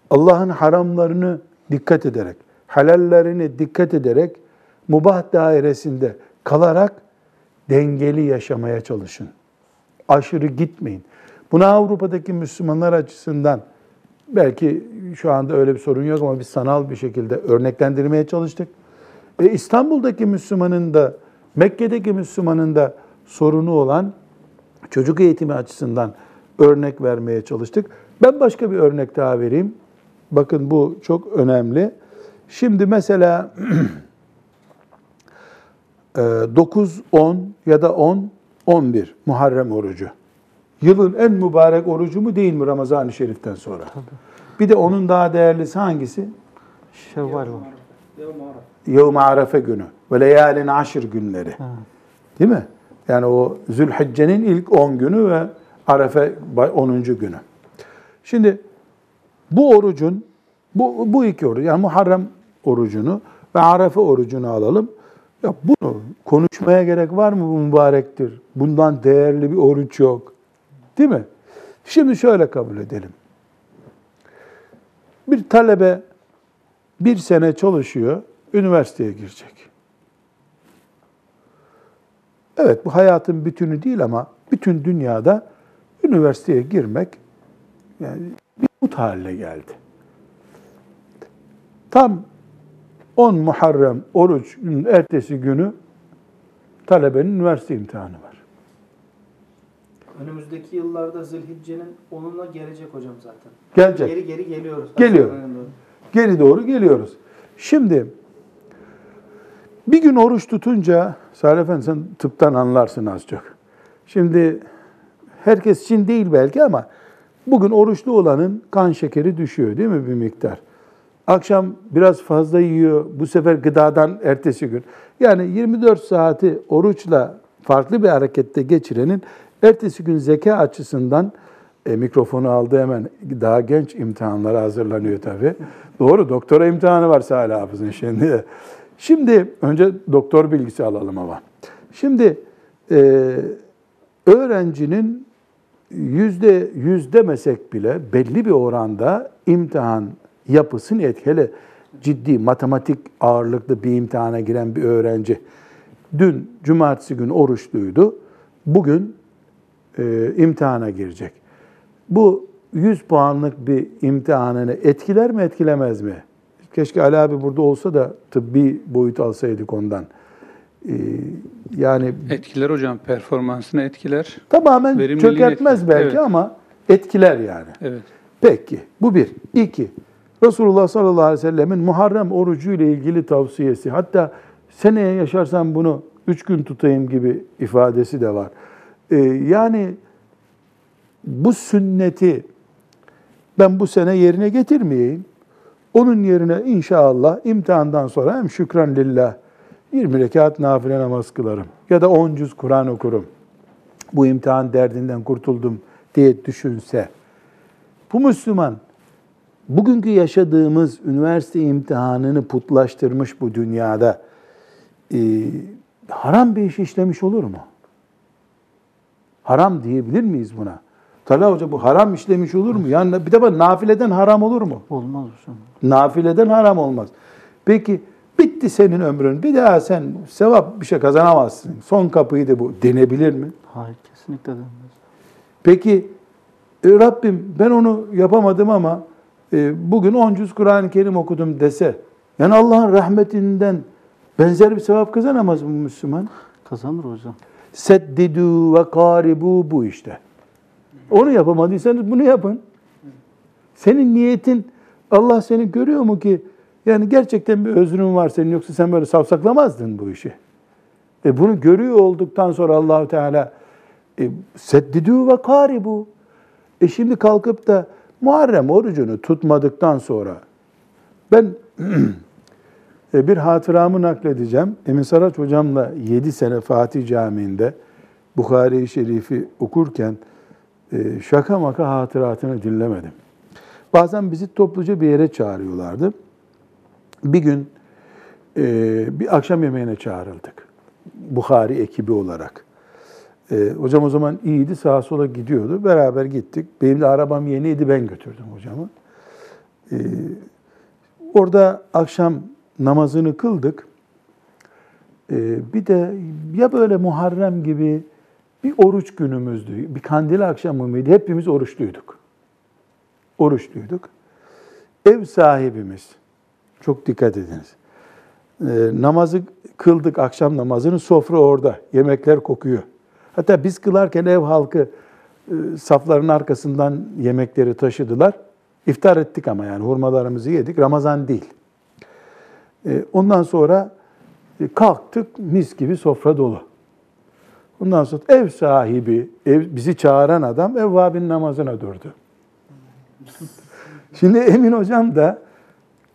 Allah'ın haramlarını dikkat ederek, halallerini dikkat ederek, mubah dairesinde kalarak dengeli yaşamaya çalışın. Aşırı gitmeyin. Buna Avrupa'daki Müslümanlar açısından belki şu anda öyle bir sorun yok ama biz sanal bir şekilde örneklendirmeye çalıştık. E, İstanbul'daki Müslümanın da Mekke'deki Müslümanın da sorunu olan çocuk eğitimi açısından örnek vermeye çalıştık. Ben başka bir örnek daha vereyim. Bakın bu çok önemli. Şimdi mesela [clears throat] 9, 10 ya da 10, 11 Muharrem orucu. Yılın en mübarek orucu mu değil mi Ramazan-ı Şerif'ten sonra? Bir de onun daha değerlisi hangisi?
Şevval var.
Yevm Arefe günü ve leyalin aşır günleri. Değil mi? Yani o Zülhicce'nin ilk 10 günü ve Arefe 10. günü. Şimdi bu orucun, bu, bu iki oruç, yani Muharrem orucunu ve Arefe orucunu alalım. Ya bunu konuşmaya gerek var mı bu mübarektir? Bundan değerli bir oruç yok. Değil mi? Şimdi şöyle kabul edelim. Bir talebe bir sene çalışıyor, üniversiteye girecek. Evet bu hayatın bütünü değil ama bütün dünyada üniversiteye girmek yani bir mut haline geldi. Tam 10 Muharrem orucun ertesi günü talebenin üniversite imtihanı var.
Önümüzdeki yıllarda Zilhicce'nin onunla gelecek hocam zaten.
Gelecek.
Geri geri geliyoruz.
Geliyor. Geri doğru geliyoruz. Şimdi bir gün oruç tutunca, Salih Efendi sen tıptan anlarsın az çok. Şimdi herkes için değil belki ama bugün oruçlu olanın kan şekeri düşüyor değil mi bir miktar? Akşam biraz fazla yiyor, bu sefer gıdadan ertesi gün. Yani 24 saati oruçla farklı bir harekette geçirenin ertesi gün zeka açısından e, mikrofonu aldı hemen daha genç imtihanlara hazırlanıyor tabii. Doğru doktora imtihanı var Salih Hafız'ın şimdi. Şimdi önce doktor bilgisi alalım ama. Şimdi e, öğrencinin yüzde yüz demesek bile belli bir oranda imtihan yapısını etkili. Ciddi matematik ağırlıklı bir imtihana giren bir öğrenci. Dün cumartesi günü oruçluydu. Bugün e, imtihana girecek. Bu 100 puanlık bir imtihanını etkiler mi etkilemez mi? Keşke Ali abi burada olsa da tıbbi boyut alsaydık ondan. Ee, yani
Etkiler hocam, performansını etkiler.
tamamen çökertmez
etkiler.
belki
Evet.
ama etkiler yani.
Evet.
Peki bu bir. İki, Resulullah sallallahu aleyhi ve sellemin Muharrem orucu ile ilgili tavsiyesi. Hatta seneye yaşarsam bunu üç gün tutayım gibi ifadesi de var. Ee, yani bu sünneti ben bu sene yerine getirmeyeyim. Onun yerine inşallah imtihandan sonra hem şükran lillah 20 rekat nafile namaz kılarım ya da 10 cüz Kur'an okurum. Bu imtihan derdinden kurtuldum diye düşünse bu Müslüman bugünkü yaşadığımız üniversite imtihanını putlaştırmış bu dünyada e, haram bir iş işlemiş olur mu? Haram diyebilir miyiz buna? Talha Hoca bu haram işlemiş olur mu? Yani bir defa nafileden haram olur mu?
Olmaz hocam.
Nafileden haram olmaz. Peki bitti senin ömrün. Bir daha sen sevap bir şey kazanamazsın. Son kapıydı bu. Denebilir mi?
Hayır kesinlikle denmez.
Peki e, Rabbim ben onu yapamadım ama e, bugün 10 cüz Kur'an-ı Kerim okudum dese yani Allah'ın rahmetinden benzer bir sevap kazanamaz mı Müslüman?
Kazanır hocam.
Seddidu ve karibu bu işte. Onu yapamadıysanız bunu yapın. Senin niyetin Allah seni görüyor mu ki yani gerçekten bir özrün var senin yoksa sen böyle savsaklamazdın bu işi. E bunu görüyor olduktan sonra Allahu Teala e, seddidu ve karibu. E şimdi kalkıp da Muharrem orucunu tutmadıktan sonra ben [clears throat] e, bir hatıramı nakledeceğim. Emin Saraç hocamla 7 sene Fatih Camii'nde Bukhari-i Şerif'i okurken e, şaka maka hatıratını dinlemedim. Bazen bizi topluca bir yere çağırıyorlardı. Bir gün e, bir akşam yemeğine çağrıldık. Bukhari ekibi olarak. E, hocam o zaman iyiydi, sağa sola gidiyordu. Beraber gittik. Benim de arabam yeniydi, ben götürdüm hocamı. E, orada akşam namazını kıldık. E, bir de ya böyle Muharrem gibi bir oruç günümüzdü, bir kandil akşamı mıydı? Hepimiz oruçluyduk. Oruçluyduk. Ev sahibimiz, çok dikkat ediniz. Ee, namazı kıldık, akşam namazını, sofra orada, yemekler kokuyor. Hatta biz kılarken ev halkı e, safların arkasından yemekleri taşıdılar. İftar ettik ama yani hurmalarımızı yedik. Ramazan değil. E, ondan sonra e, kalktık mis gibi sofra dolu. Ondan sonra ev sahibi, ev, bizi çağıran adam evvabin namazına durdu. Şimdi Emin Hocam da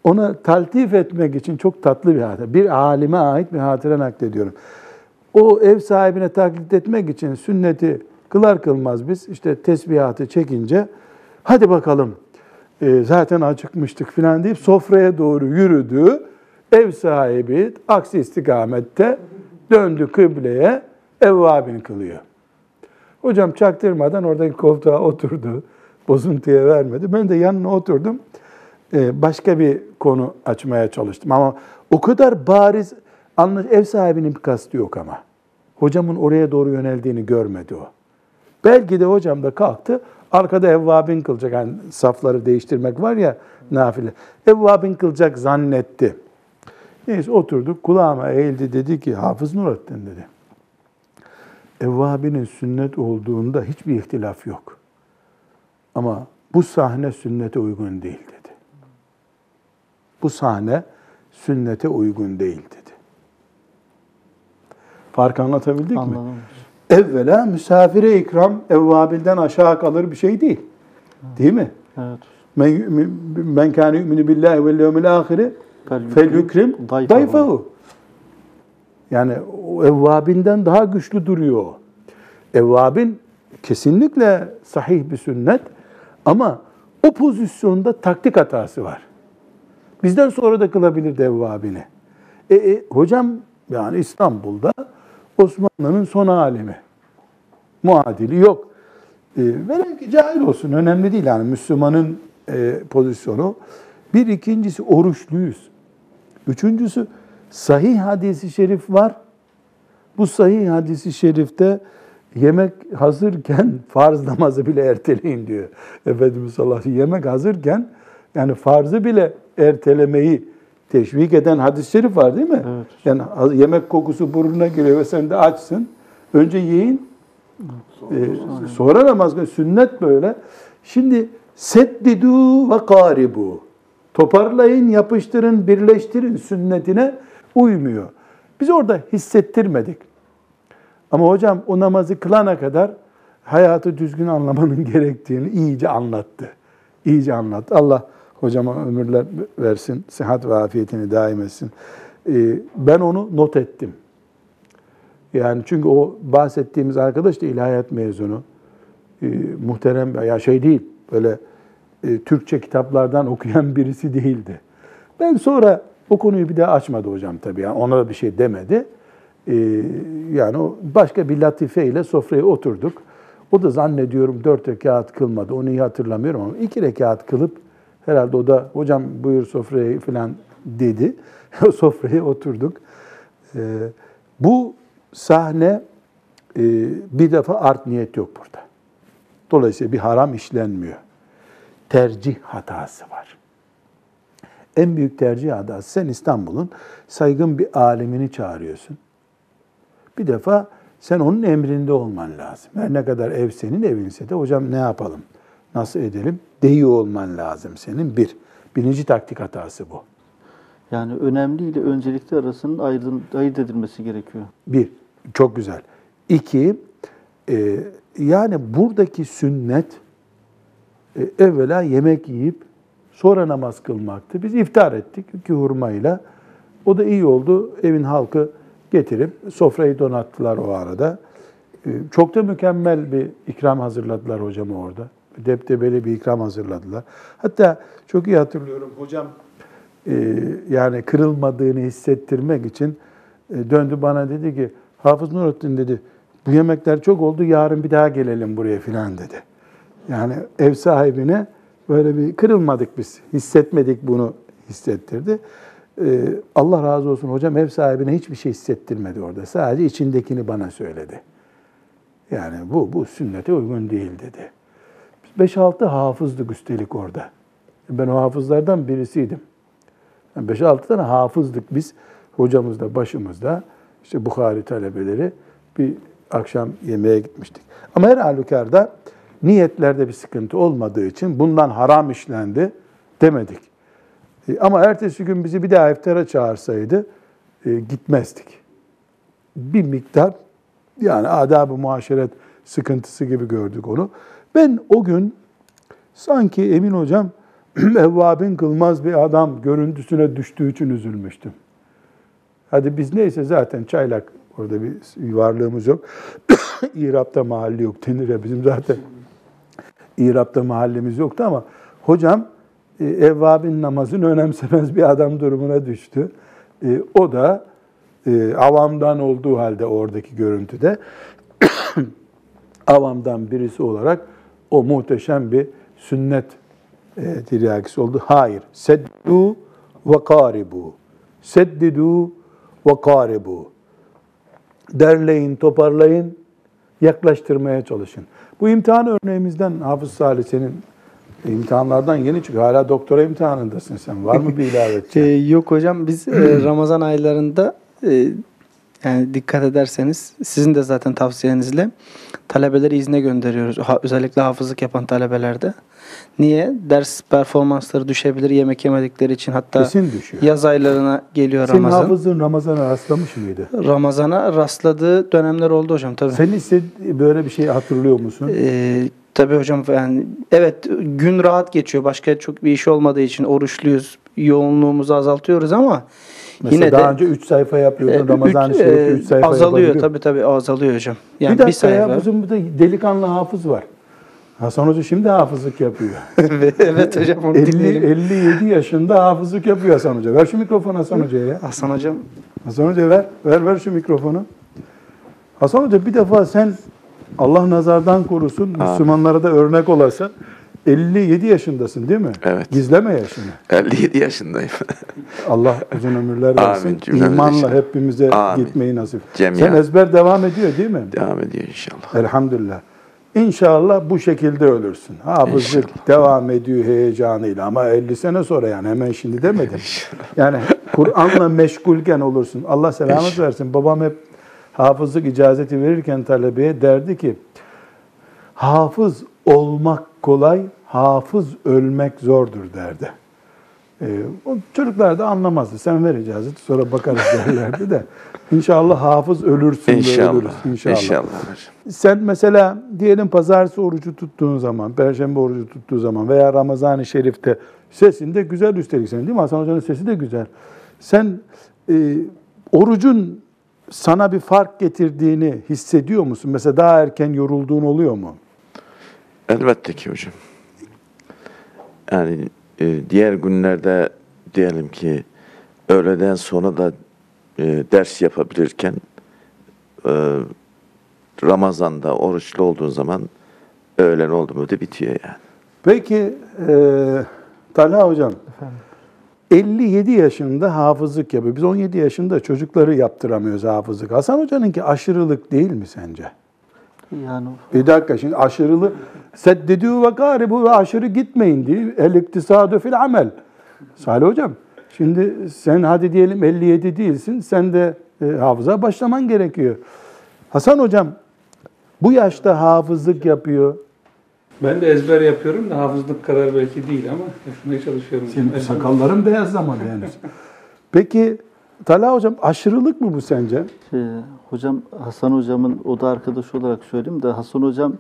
ona taltif etmek için çok tatlı bir hatıra. Bir alime ait bir hatıra naklediyorum. O ev sahibine taklit etmek için sünneti kılar kılmaz biz işte tesbihatı çekince hadi bakalım e, zaten acıkmıştık falan deyip sofraya doğru yürüdü. Ev sahibi aksi istikamette döndü kıbleye evvabin kılıyor. Hocam çaktırmadan oradaki koltuğa oturdu. Bozuntuya vermedi. Ben de yanına oturdum. Ee, başka bir konu açmaya çalıştım. Ama o kadar bariz anlaş ev sahibinin bir kastı yok ama. Hocamın oraya doğru yöneldiğini görmedi o. Belki de hocam da kalktı. Arkada evvabin kılacak. Yani safları değiştirmek var ya nafile. Evvabin kılacak zannetti. Neyse oturduk. Kulağıma eğildi dedi ki Hafız Nurattin dedi. Evvabinin sünnet olduğunda hiçbir ihtilaf yok. Ama bu sahne sünnete uygun değil dedi. Bu sahne sünnete uygun değil dedi. Farkı anlatabildik mi?
Anladım.
Evvela misafire ikram evvabilden aşağı kalır bir şey değil. Değil mi?
Evet.
Men, men kâne yu'minu billahi vel yevmil ahire fel yukrim
dayfahu.
Yani o evvabinden daha güçlü duruyor. Evvabin kesinlikle sahih bir sünnet ama o pozisyonda taktik hatası var. Bizden sonra da kılabilirdi evvabini. E, e, hocam yani İstanbul'da Osmanlı'nın son alemi. Muadili yok. E, velev ki cahil olsun önemli değil yani Müslümanın e, pozisyonu. Bir ikincisi oruçluyuz. Üçüncüsü sahih hadisi şerif var. Bu sahih hadisi şerifte yemek hazırken [laughs] farz namazı bile erteleyin diyor. Efendimiz sallallahu aleyhi ve sellem yemek hazırken yani farzı bile ertelemeyi teşvik eden hadis-i şerif var değil mi?
Evet.
Yani yemek kokusu burnuna geliyor ve sen de açsın. Önce yiyin. Ee, sonra namaz. Sünnet böyle. Şimdi seddidu ve karibu. Toparlayın, yapıştırın, birleştirin sünnetine uymuyor. Biz orada hissettirmedik. Ama hocam o namazı kılana kadar hayatı düzgün anlamanın [laughs] gerektiğini iyice anlattı. İyice anlattı. Allah hocama ömürler versin, sıhhat ve afiyetini daim etsin. Ee, ben onu not ettim. Yani çünkü o bahsettiğimiz arkadaş da ilahiyat mezunu. Ee, muhterem, ya şey değil, böyle e, Türkçe kitaplardan [laughs] okuyan birisi değildi. Ben sonra o konuyu bir daha açmadı hocam tabii. Yani ona da bir şey demedi. Ee, yani başka bir latifeyle sofraya oturduk. O da zannediyorum dört rekat kılmadı. Onu iyi hatırlamıyorum ama iki rekat kılıp herhalde o da hocam buyur sofraya falan dedi. [laughs] o sofraya oturduk. Ee, bu sahne e, bir defa art niyet yok burada. Dolayısıyla bir haram işlenmiyor. Tercih hatası var. En büyük tercih hatası sen İstanbul'un saygın bir alemini çağırıyorsun. Bir defa sen onun emrinde olman lazım. Her ne kadar ev senin evinse de hocam ne yapalım, nasıl edelim deyi olman lazım senin bir. Birinci taktik hatası bu.
Yani önemli ile öncelikli arasının ayrı- ayırt edilmesi gerekiyor.
Bir, çok güzel. İki, e, yani buradaki sünnet e, evvela yemek yiyip sonra namaz kılmaktı. Biz iftar ettik iki hurmayla. O da iyi oldu. Evin halkı getirip sofrayı donattılar o arada. E, çok da mükemmel bir ikram hazırladılar hocam orada. Deptebeli bir ikram hazırladılar. Hatta çok iyi hatırlıyorum hocam e, yani kırılmadığını hissettirmek için e, döndü bana dedi ki Hafız Nurattin dedi bu yemekler çok oldu yarın bir daha gelelim buraya filan dedi. Yani ev sahibine böyle bir kırılmadık biz hissetmedik bunu hissettirdi. E, Allah razı olsun hocam ev sahibine hiçbir şey hissettirmedi orada. Sadece içindekini bana söyledi. Yani bu bu sünnete uygun değil dedi. Biz 5-6 hafızdık üstelik orada. Ben o hafızlardan birisiydim. Yani 5-6 tane hafızdık biz. Hocamız da başımızda. işte Bukhari talebeleri. Bir akşam yemeğe gitmiştik. Ama her halükarda niyetlerde bir sıkıntı olmadığı için bundan haram işlendi demedik. E, Ama ertesi gün bizi bir daha iftara çağırsaydı e, gitmezdik. Bir miktar yani adab-ı muaşeret sıkıntısı gibi gördük onu. Ben o gün sanki Emin Hocam [clears throat] evvabin kılmaz bir adam görüntüsüne düştüğü için üzülmüştüm. Hadi biz neyse zaten çaylak orada bir varlığımız yok. [clears throat] İrab'da mahalli yok denir ya bizim zaten. İrab'da mahallemiz yoktu ama hocam e, evvabin namazını önemsemez bir adam durumuna düştü. E, o da e, avamdan olduğu halde oradaki görüntüde [clears throat] avamdan birisi olarak o muhteşem bir sünnet e, tiryakisi oldu. Hayır. Seddu ve karibu. Seddidu ve karibu. Derleyin, toparlayın, yaklaştırmaya çalışın. Bu imtihan örneğimizden Hafız Salih senin imtihanlardan yeni çıkıyor. Hala doktora imtihanındasın sen. Var mı bir [laughs] ilave
Ee, yok hocam biz e, Ramazan aylarında e, yani dikkat ederseniz sizin de zaten tavsiyenizle talebeleri izne gönderiyoruz. Ha- özellikle hafızlık yapan talebelerde. Niye? Ders performansları düşebilir yemek yemedikleri için hatta
Kesin düşüyor.
yaz aylarına geliyor
Senin
Ramazan.
hafızlığın Ramazan'a rastlamış mıydı?
Ramazana rastladığı dönemler oldu hocam tabii.
Sen istedi- böyle bir şey hatırlıyor musun?
Ee, tabii hocam yani evet gün rahat geçiyor. Başka çok bir iş olmadığı için oruçluyuz. Yoğunluğumuzu azaltıyoruz ama
Mesela
yine
daha
de
önce 3 sayfa yapıyordun.
e,
Ramazan-ı Şerif'te
e,
3 sayfa
azalıyor
yapabiliyor.
tabii tabii azalıyor hocam. Yani
bir dakika
sayfa.
ya bizim burada delikanlı hafız var. Hasan Hoca şimdi hafızlık yapıyor. [laughs]
evet hocam onu
50,
dinleyelim.
57 yaşında hafızlık yapıyor Hasan Hoca. Ver şu mikrofonu Hasan Hoca'ya ya.
Hasan hocam
Hasan Hoca ver, ver ver şu mikrofonu. Hasan Hoca bir defa sen Allah nazardan korusun, Müslümanlara da örnek olasın. 57 yaşındasın değil mi?
Evet.
Gizleme yaşını.
57 yaşındayım. [laughs]
Allah uzun ömürler
Amin,
versin.
cümlemize
İmanla
inşallah.
hepimize
Amin.
gitmeyi nasip.
Cemiyen.
Sen ezber devam ediyor değil mi?
Devam ediyor inşallah.
Elhamdülillah. İnşallah bu şekilde ölürsün. Hafızlık
İnşallah.
devam ediyor heyecanıyla ama 50 sene sonra yani hemen şimdi demedim. Yani Kur'an'la meşgulken olursun. Allah selamet
İnşallah.
versin. Babam hep hafızlık icazeti verirken talebeye derdi ki hafız olmak kolay, hafız ölmek zordur derdi. Ee, o çocuklar da anlamazdı. Sen ver icazeti sonra bakarız derlerdi de. [laughs] İnşallah hafız ölürsün de ölürüz.
İnşallah.
İnşallah.
İnşallah.
Sen mesela diyelim pazartesi orucu tuttuğun zaman, perşembe orucu tuttuğu zaman veya Ramazan-ı Şerif'te sesin de güzel üstelik senin değil mi? Hasan Hoca'nın sesi de güzel. Sen e, orucun sana bir fark getirdiğini hissediyor musun? Mesela daha erken yorulduğun oluyor mu?
Elbette ki hocam. Yani e, diğer günlerde diyelim ki öğleden sonra da e, ders yapabilirken e, Ramazan'da oruçlu olduğun zaman öğlen oldu mu da bitiyor yani.
Peki e, Talha Hocam, 57 yaşında hafızlık yapıyor. Biz 17 yaşında çocukları yaptıramıyoruz hafızlık. Hasan Hoca'nınki aşırılık değil mi sence?
Yani
Bir dakika şimdi aşırılı seddedü ve garibu ve aşırı gitmeyin diye el iktisadu fil amel. Salih hocam şimdi sen hadi diyelim 57 değilsin sen de e, hafıza başlaman gerekiyor. Hasan hocam bu yaşta hafızlık yapıyor.
Ben de ezber yapıyorum da hafızlık kadar belki değil ama yapmaya çalışıyorum.
Senin sakalların beyazlamadı henüz. Peki Talha hocam aşırılık mı bu sence?
Şey, hocam Hasan hocamın o da arkadaşı olarak söyleyeyim de Hasan hocam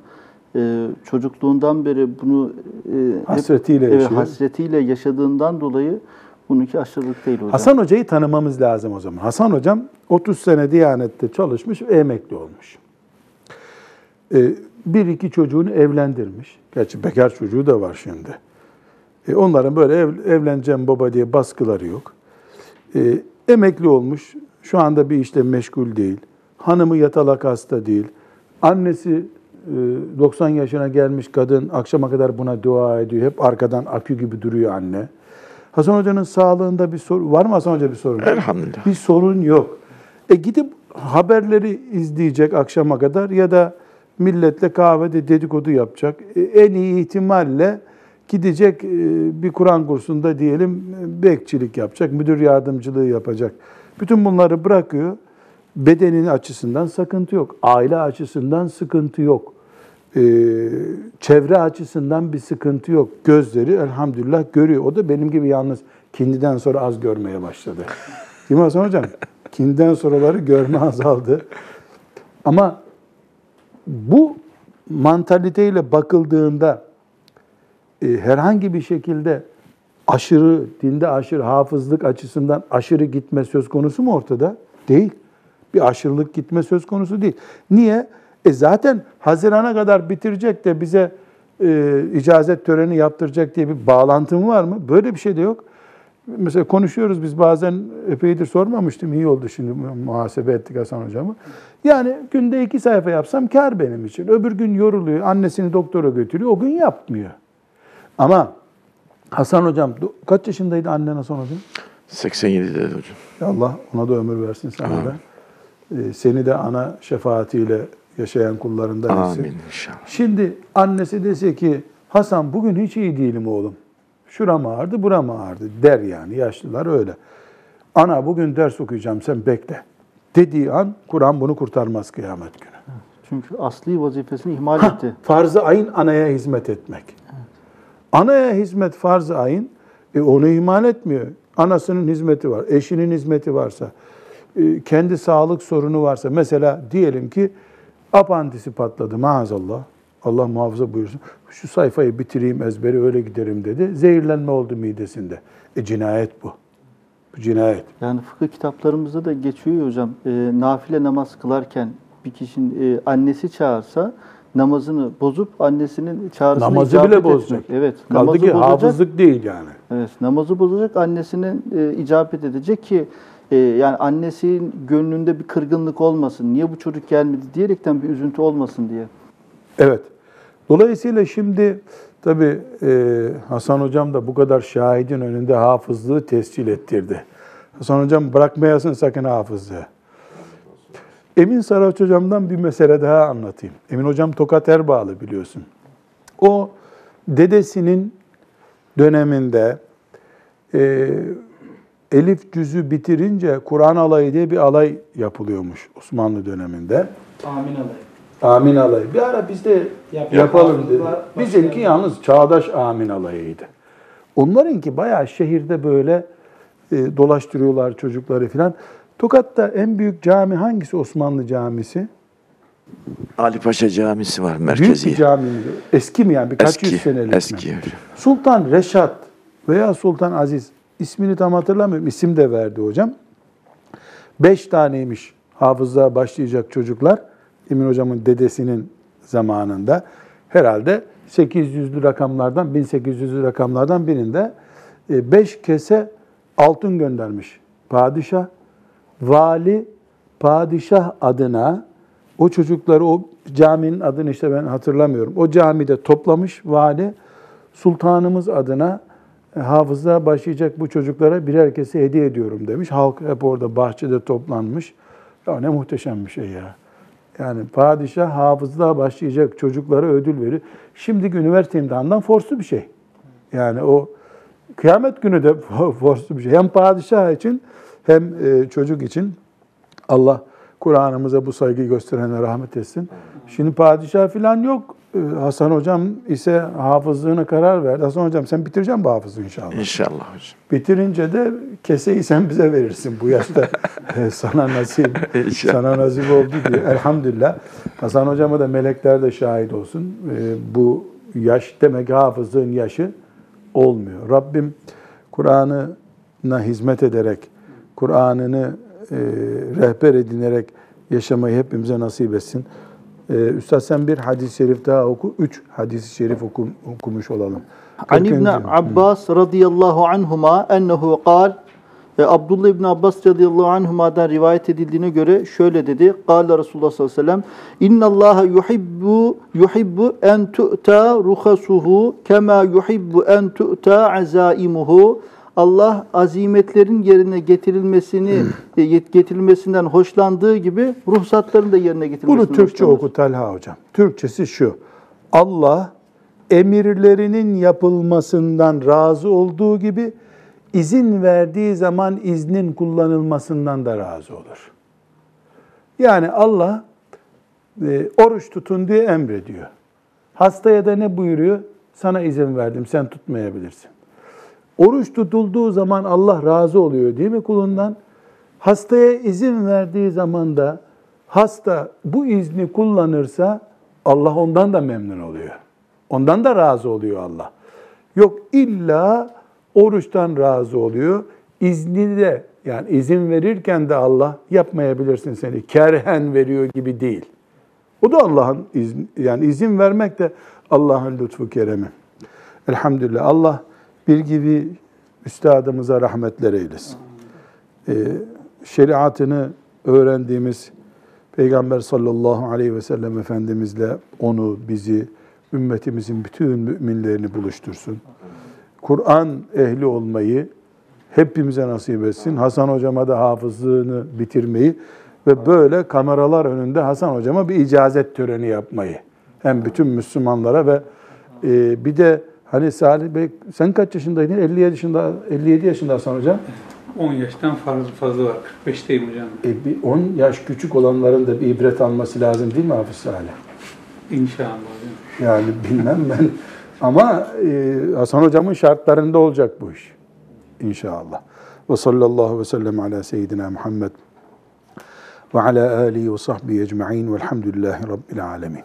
e, çocukluğundan beri bunu e, hep-
Hasretiyle
evet,
yaşıyor.
hasretiyle yaşadığından dolayı bununki aşırılık değil hocam.
Hasan Hoca'yı tanımamız lazım o zaman. Hasan Hocam 30 sene Diyanet'te çalışmış ve emekli olmuş. Ee, bir iki çocuğunu evlendirmiş. Gerçi bekar çocuğu da var şimdi. Ee, onların böyle ev, evleneceğim baba diye baskıları yok. Ee, emekli olmuş. Şu anda bir işle meşgul değil. Hanımı yatalak hasta değil. Annesi e, 90 yaşına gelmiş kadın akşama kadar buna dua ediyor. Hep arkadan akü gibi duruyor anne. Hasan Hoca'nın sağlığında bir sorun var mı Hasan Hoca bir sorun?
Elhamdülillah.
Bir sorun yok. E gidip haberleri izleyecek akşama kadar ya da milletle kahvede dedikodu yapacak. E, en iyi ihtimalle gidecek e, bir Kur'an kursunda diyelim e, bekçilik yapacak, müdür yardımcılığı yapacak. Bütün bunları bırakıyor. bedenin açısından sıkıntı yok. Aile açısından sıkıntı yok. Ee, çevre açısından bir sıkıntı yok. Gözleri elhamdülillah görüyor. O da benim gibi yalnız kindiden sonra az görmeye başladı. Değil mi Hasan Hocam? [laughs] Kindiden sonraları görme azaldı. Ama bu mantaliteyle bakıldığında e, herhangi bir şekilde aşırı, dinde aşırı, hafızlık açısından aşırı gitme söz konusu mu ortada? Değil. Bir aşırılık gitme söz konusu değil. Niye? E zaten Haziran'a kadar bitirecek de bize e, icazet töreni yaptıracak diye bir bağlantım var mı? Böyle bir şey de yok. Mesela konuşuyoruz biz bazen epeydir sormamıştım. iyi oldu şimdi muhasebe ettik Hasan hocamı. Yani günde iki sayfa yapsam kar benim için. Öbür gün yoruluyor. Annesini doktora götürüyor. O gün yapmıyor. Ama Hasan hocam kaç yaşındaydı annen Hasan hocam?
87'de hocam.
Allah ona da ömür versin sana da. Ee, seni de ana şefaatiyle yaşayan kullarından etsin.
Amin inşallah.
Şimdi annesi dese ki Hasan bugün hiç iyi değilim oğlum. Şuram ağrıdı, buram ağrıdı der yani. Yaşlılar öyle. Ana bugün ders okuyacağım sen bekle. Dediği an Kur'an bunu kurtarmaz kıyamet günü.
Çünkü asli vazifesini ihmal etti.
Farz-ı ayın anaya hizmet etmek. Anaya hizmet farz-ı ayın e, onu ihmal etmiyor. Anasının hizmeti var, eşinin hizmeti varsa, e, kendi sağlık sorunu varsa mesela diyelim ki apandisi patladı maazallah. Allah muhafaza buyursun. Şu sayfayı bitireyim ezberi öyle giderim dedi. Zehirlenme oldu midesinde. E cinayet bu. Bu cinayet.
Yani fıkıh kitaplarımızda da geçiyor hocam. E, nafile namaz kılarken bir kişinin e, annesi çağırsa namazını bozup annesinin çağrısına
Namazı bile
etmek.
bozacak.
Evet.
Kaldı
namazı
ki
bozacak.
hafızlık değil yani.
Evet. Namazı bozacak annesinin e, icabet edecek ki e, yani annesinin gönlünde bir kırgınlık olmasın. Niye bu çocuk gelmedi diyerekten bir üzüntü olmasın diye.
Evet. Dolayısıyla şimdi tabi Hasan Hocam da bu kadar şahidin önünde hafızlığı tescil ettirdi. Hasan Hocam bırakmayasın sakın hafızlığı. Emin Saraç Hocam'dan bir mesele daha anlatayım. Emin Hocam Tokat Erbağlı biliyorsun. O dedesinin döneminde e, Elif cüzü bitirince Kur'an alayı diye bir alay yapılıyormuş Osmanlı döneminde.
Amin alayım.
Amin alayı. Bir ara biz de
Yap-
yapalım
yap-
dedi. Bizimki yalnız çağdaş amin alayıydı. Onlarınki bayağı şehirde böyle e, dolaştırıyorlar çocukları filan. Tokat'ta en büyük cami hangisi Osmanlı camisi?
Ali Paşa Camisi var
Büyük
merkezi.
bir cami. Eski mi yani? Birkaç
Eski,
yüz senelik mi?
eski hocam.
Sultan Reşat veya Sultan Aziz ismini tam hatırlamıyorum. İsim de verdi hocam. Beş taneymiş hafızlığa başlayacak çocuklar. Emin hocamın dedesinin zamanında. Herhalde 800'lü rakamlardan, 1800'lü rakamlardan birinde e, beş kese altın göndermiş padişah. Vali padişah adına o çocukları o caminin adını işte ben hatırlamıyorum. O camide toplamış vali sultanımız adına e, hafızlığa başlayacak bu çocuklara birer kese hediye ediyorum demiş. Halk hep orada bahçede toplanmış. Ya ne muhteşem bir şey ya. Yani padişah hafızlığa başlayacak çocuklara ödül verir. Şimdiki üniversite imtihanından forslu bir şey. Yani o kıyamet günü de [laughs] forslu bir şey. Hem padişah için hem e, çocuk için Allah Kur'an'ımıza bu saygıyı gösterenlere rahmet etsin. Şimdi padişah falan yok. Ee, Hasan hocam ise hafızlığına karar verdi. Hasan hocam sen bitireceksin bu hafızlığı inşallah.
İnşallah hocam.
Bitirince de keseyi sen bize verirsin bu yaşta. Ee, [laughs] sana nasip, sana nasip oldu diye. Elhamdülillah. Hasan hocama da melekler de şahit olsun. Bu yaş demek hafızlığın yaşı olmuyor. Rabbim Kur'an'ına hizmet ederek, Kur'an'ını e, rehber edinerek yaşamayı hepimize nasip etsin. Ee, Üstad sen bir hadis-i şerif daha oku. Üç hadis-i şerif oku, okumuş olalım.
An İbn. Abbas radıyallahu anhuma ennehu kal e, Abdullah İbn Abbas radıyallahu anhuma'dan rivayet edildiğine göre şöyle dedi. Kâle Resulullah sallallahu aleyhi ve sellem İnnallâhe yuhibbu yuhibbu en tu'ta ruhasuhu kema yuhibbu en tu'ta azaimuhu Allah azimetlerin yerine getirilmesini e, yet- getirilmesinden hoşlandığı gibi ruhsatların da yerine getirilmesinden
Bunu Türkçe
hoşlanır.
oku Talha hocam. Türkçesi şu. Allah emirlerinin yapılmasından razı olduğu gibi izin verdiği zaman iznin kullanılmasından da razı olur. Yani Allah e, oruç tutun diye emrediyor. Hastaya da ne buyuruyor? Sana izin verdim, sen tutmayabilirsin. Oruç tutulduğu zaman Allah razı oluyor değil mi kulundan? Hastaya izin verdiği zaman da hasta bu izni kullanırsa Allah ondan da memnun oluyor. Ondan da razı oluyor Allah. Yok illa oruçtan razı oluyor. İzni de yani izin verirken de Allah yapmayabilirsin seni. Kerhen veriyor gibi değil. O da Allah'ın izin, yani izin vermek de Allah'ın lütfu keremi. Elhamdülillah. Allah bir gibi üstadımıza rahmetler eylesin. Ee, şeriatını öğrendiğimiz Peygamber sallallahu aleyhi ve sellem Efendimizle onu, bizi, ümmetimizin bütün müminlerini buluştursun. Kur'an ehli olmayı hepimize nasip etsin. Hasan hocama da hafızlığını bitirmeyi ve böyle kameralar önünde Hasan hocama bir icazet töreni yapmayı. Hem bütün Müslümanlara ve e, bir de hani Salih Bey sen kaç yaşındaydın? 57 yaşında 57 yaşında Hasan hocam.
10 yaştan fazla fazla var. 45'teyim hocam.
E, bir 10 yaş küçük olanların da bir ibret alması lazım değil mi Hafız Salih?
İnşallah hocam.
Yani bilmem ben. Ama e, Hasan hocamın şartlarında olacak bu iş. İnşallah. Ve sallallahu ve sellem ala seyyidina Muhammed ve ala alihi ve sahbihi ecma'in velhamdülillahi rabbil alemin.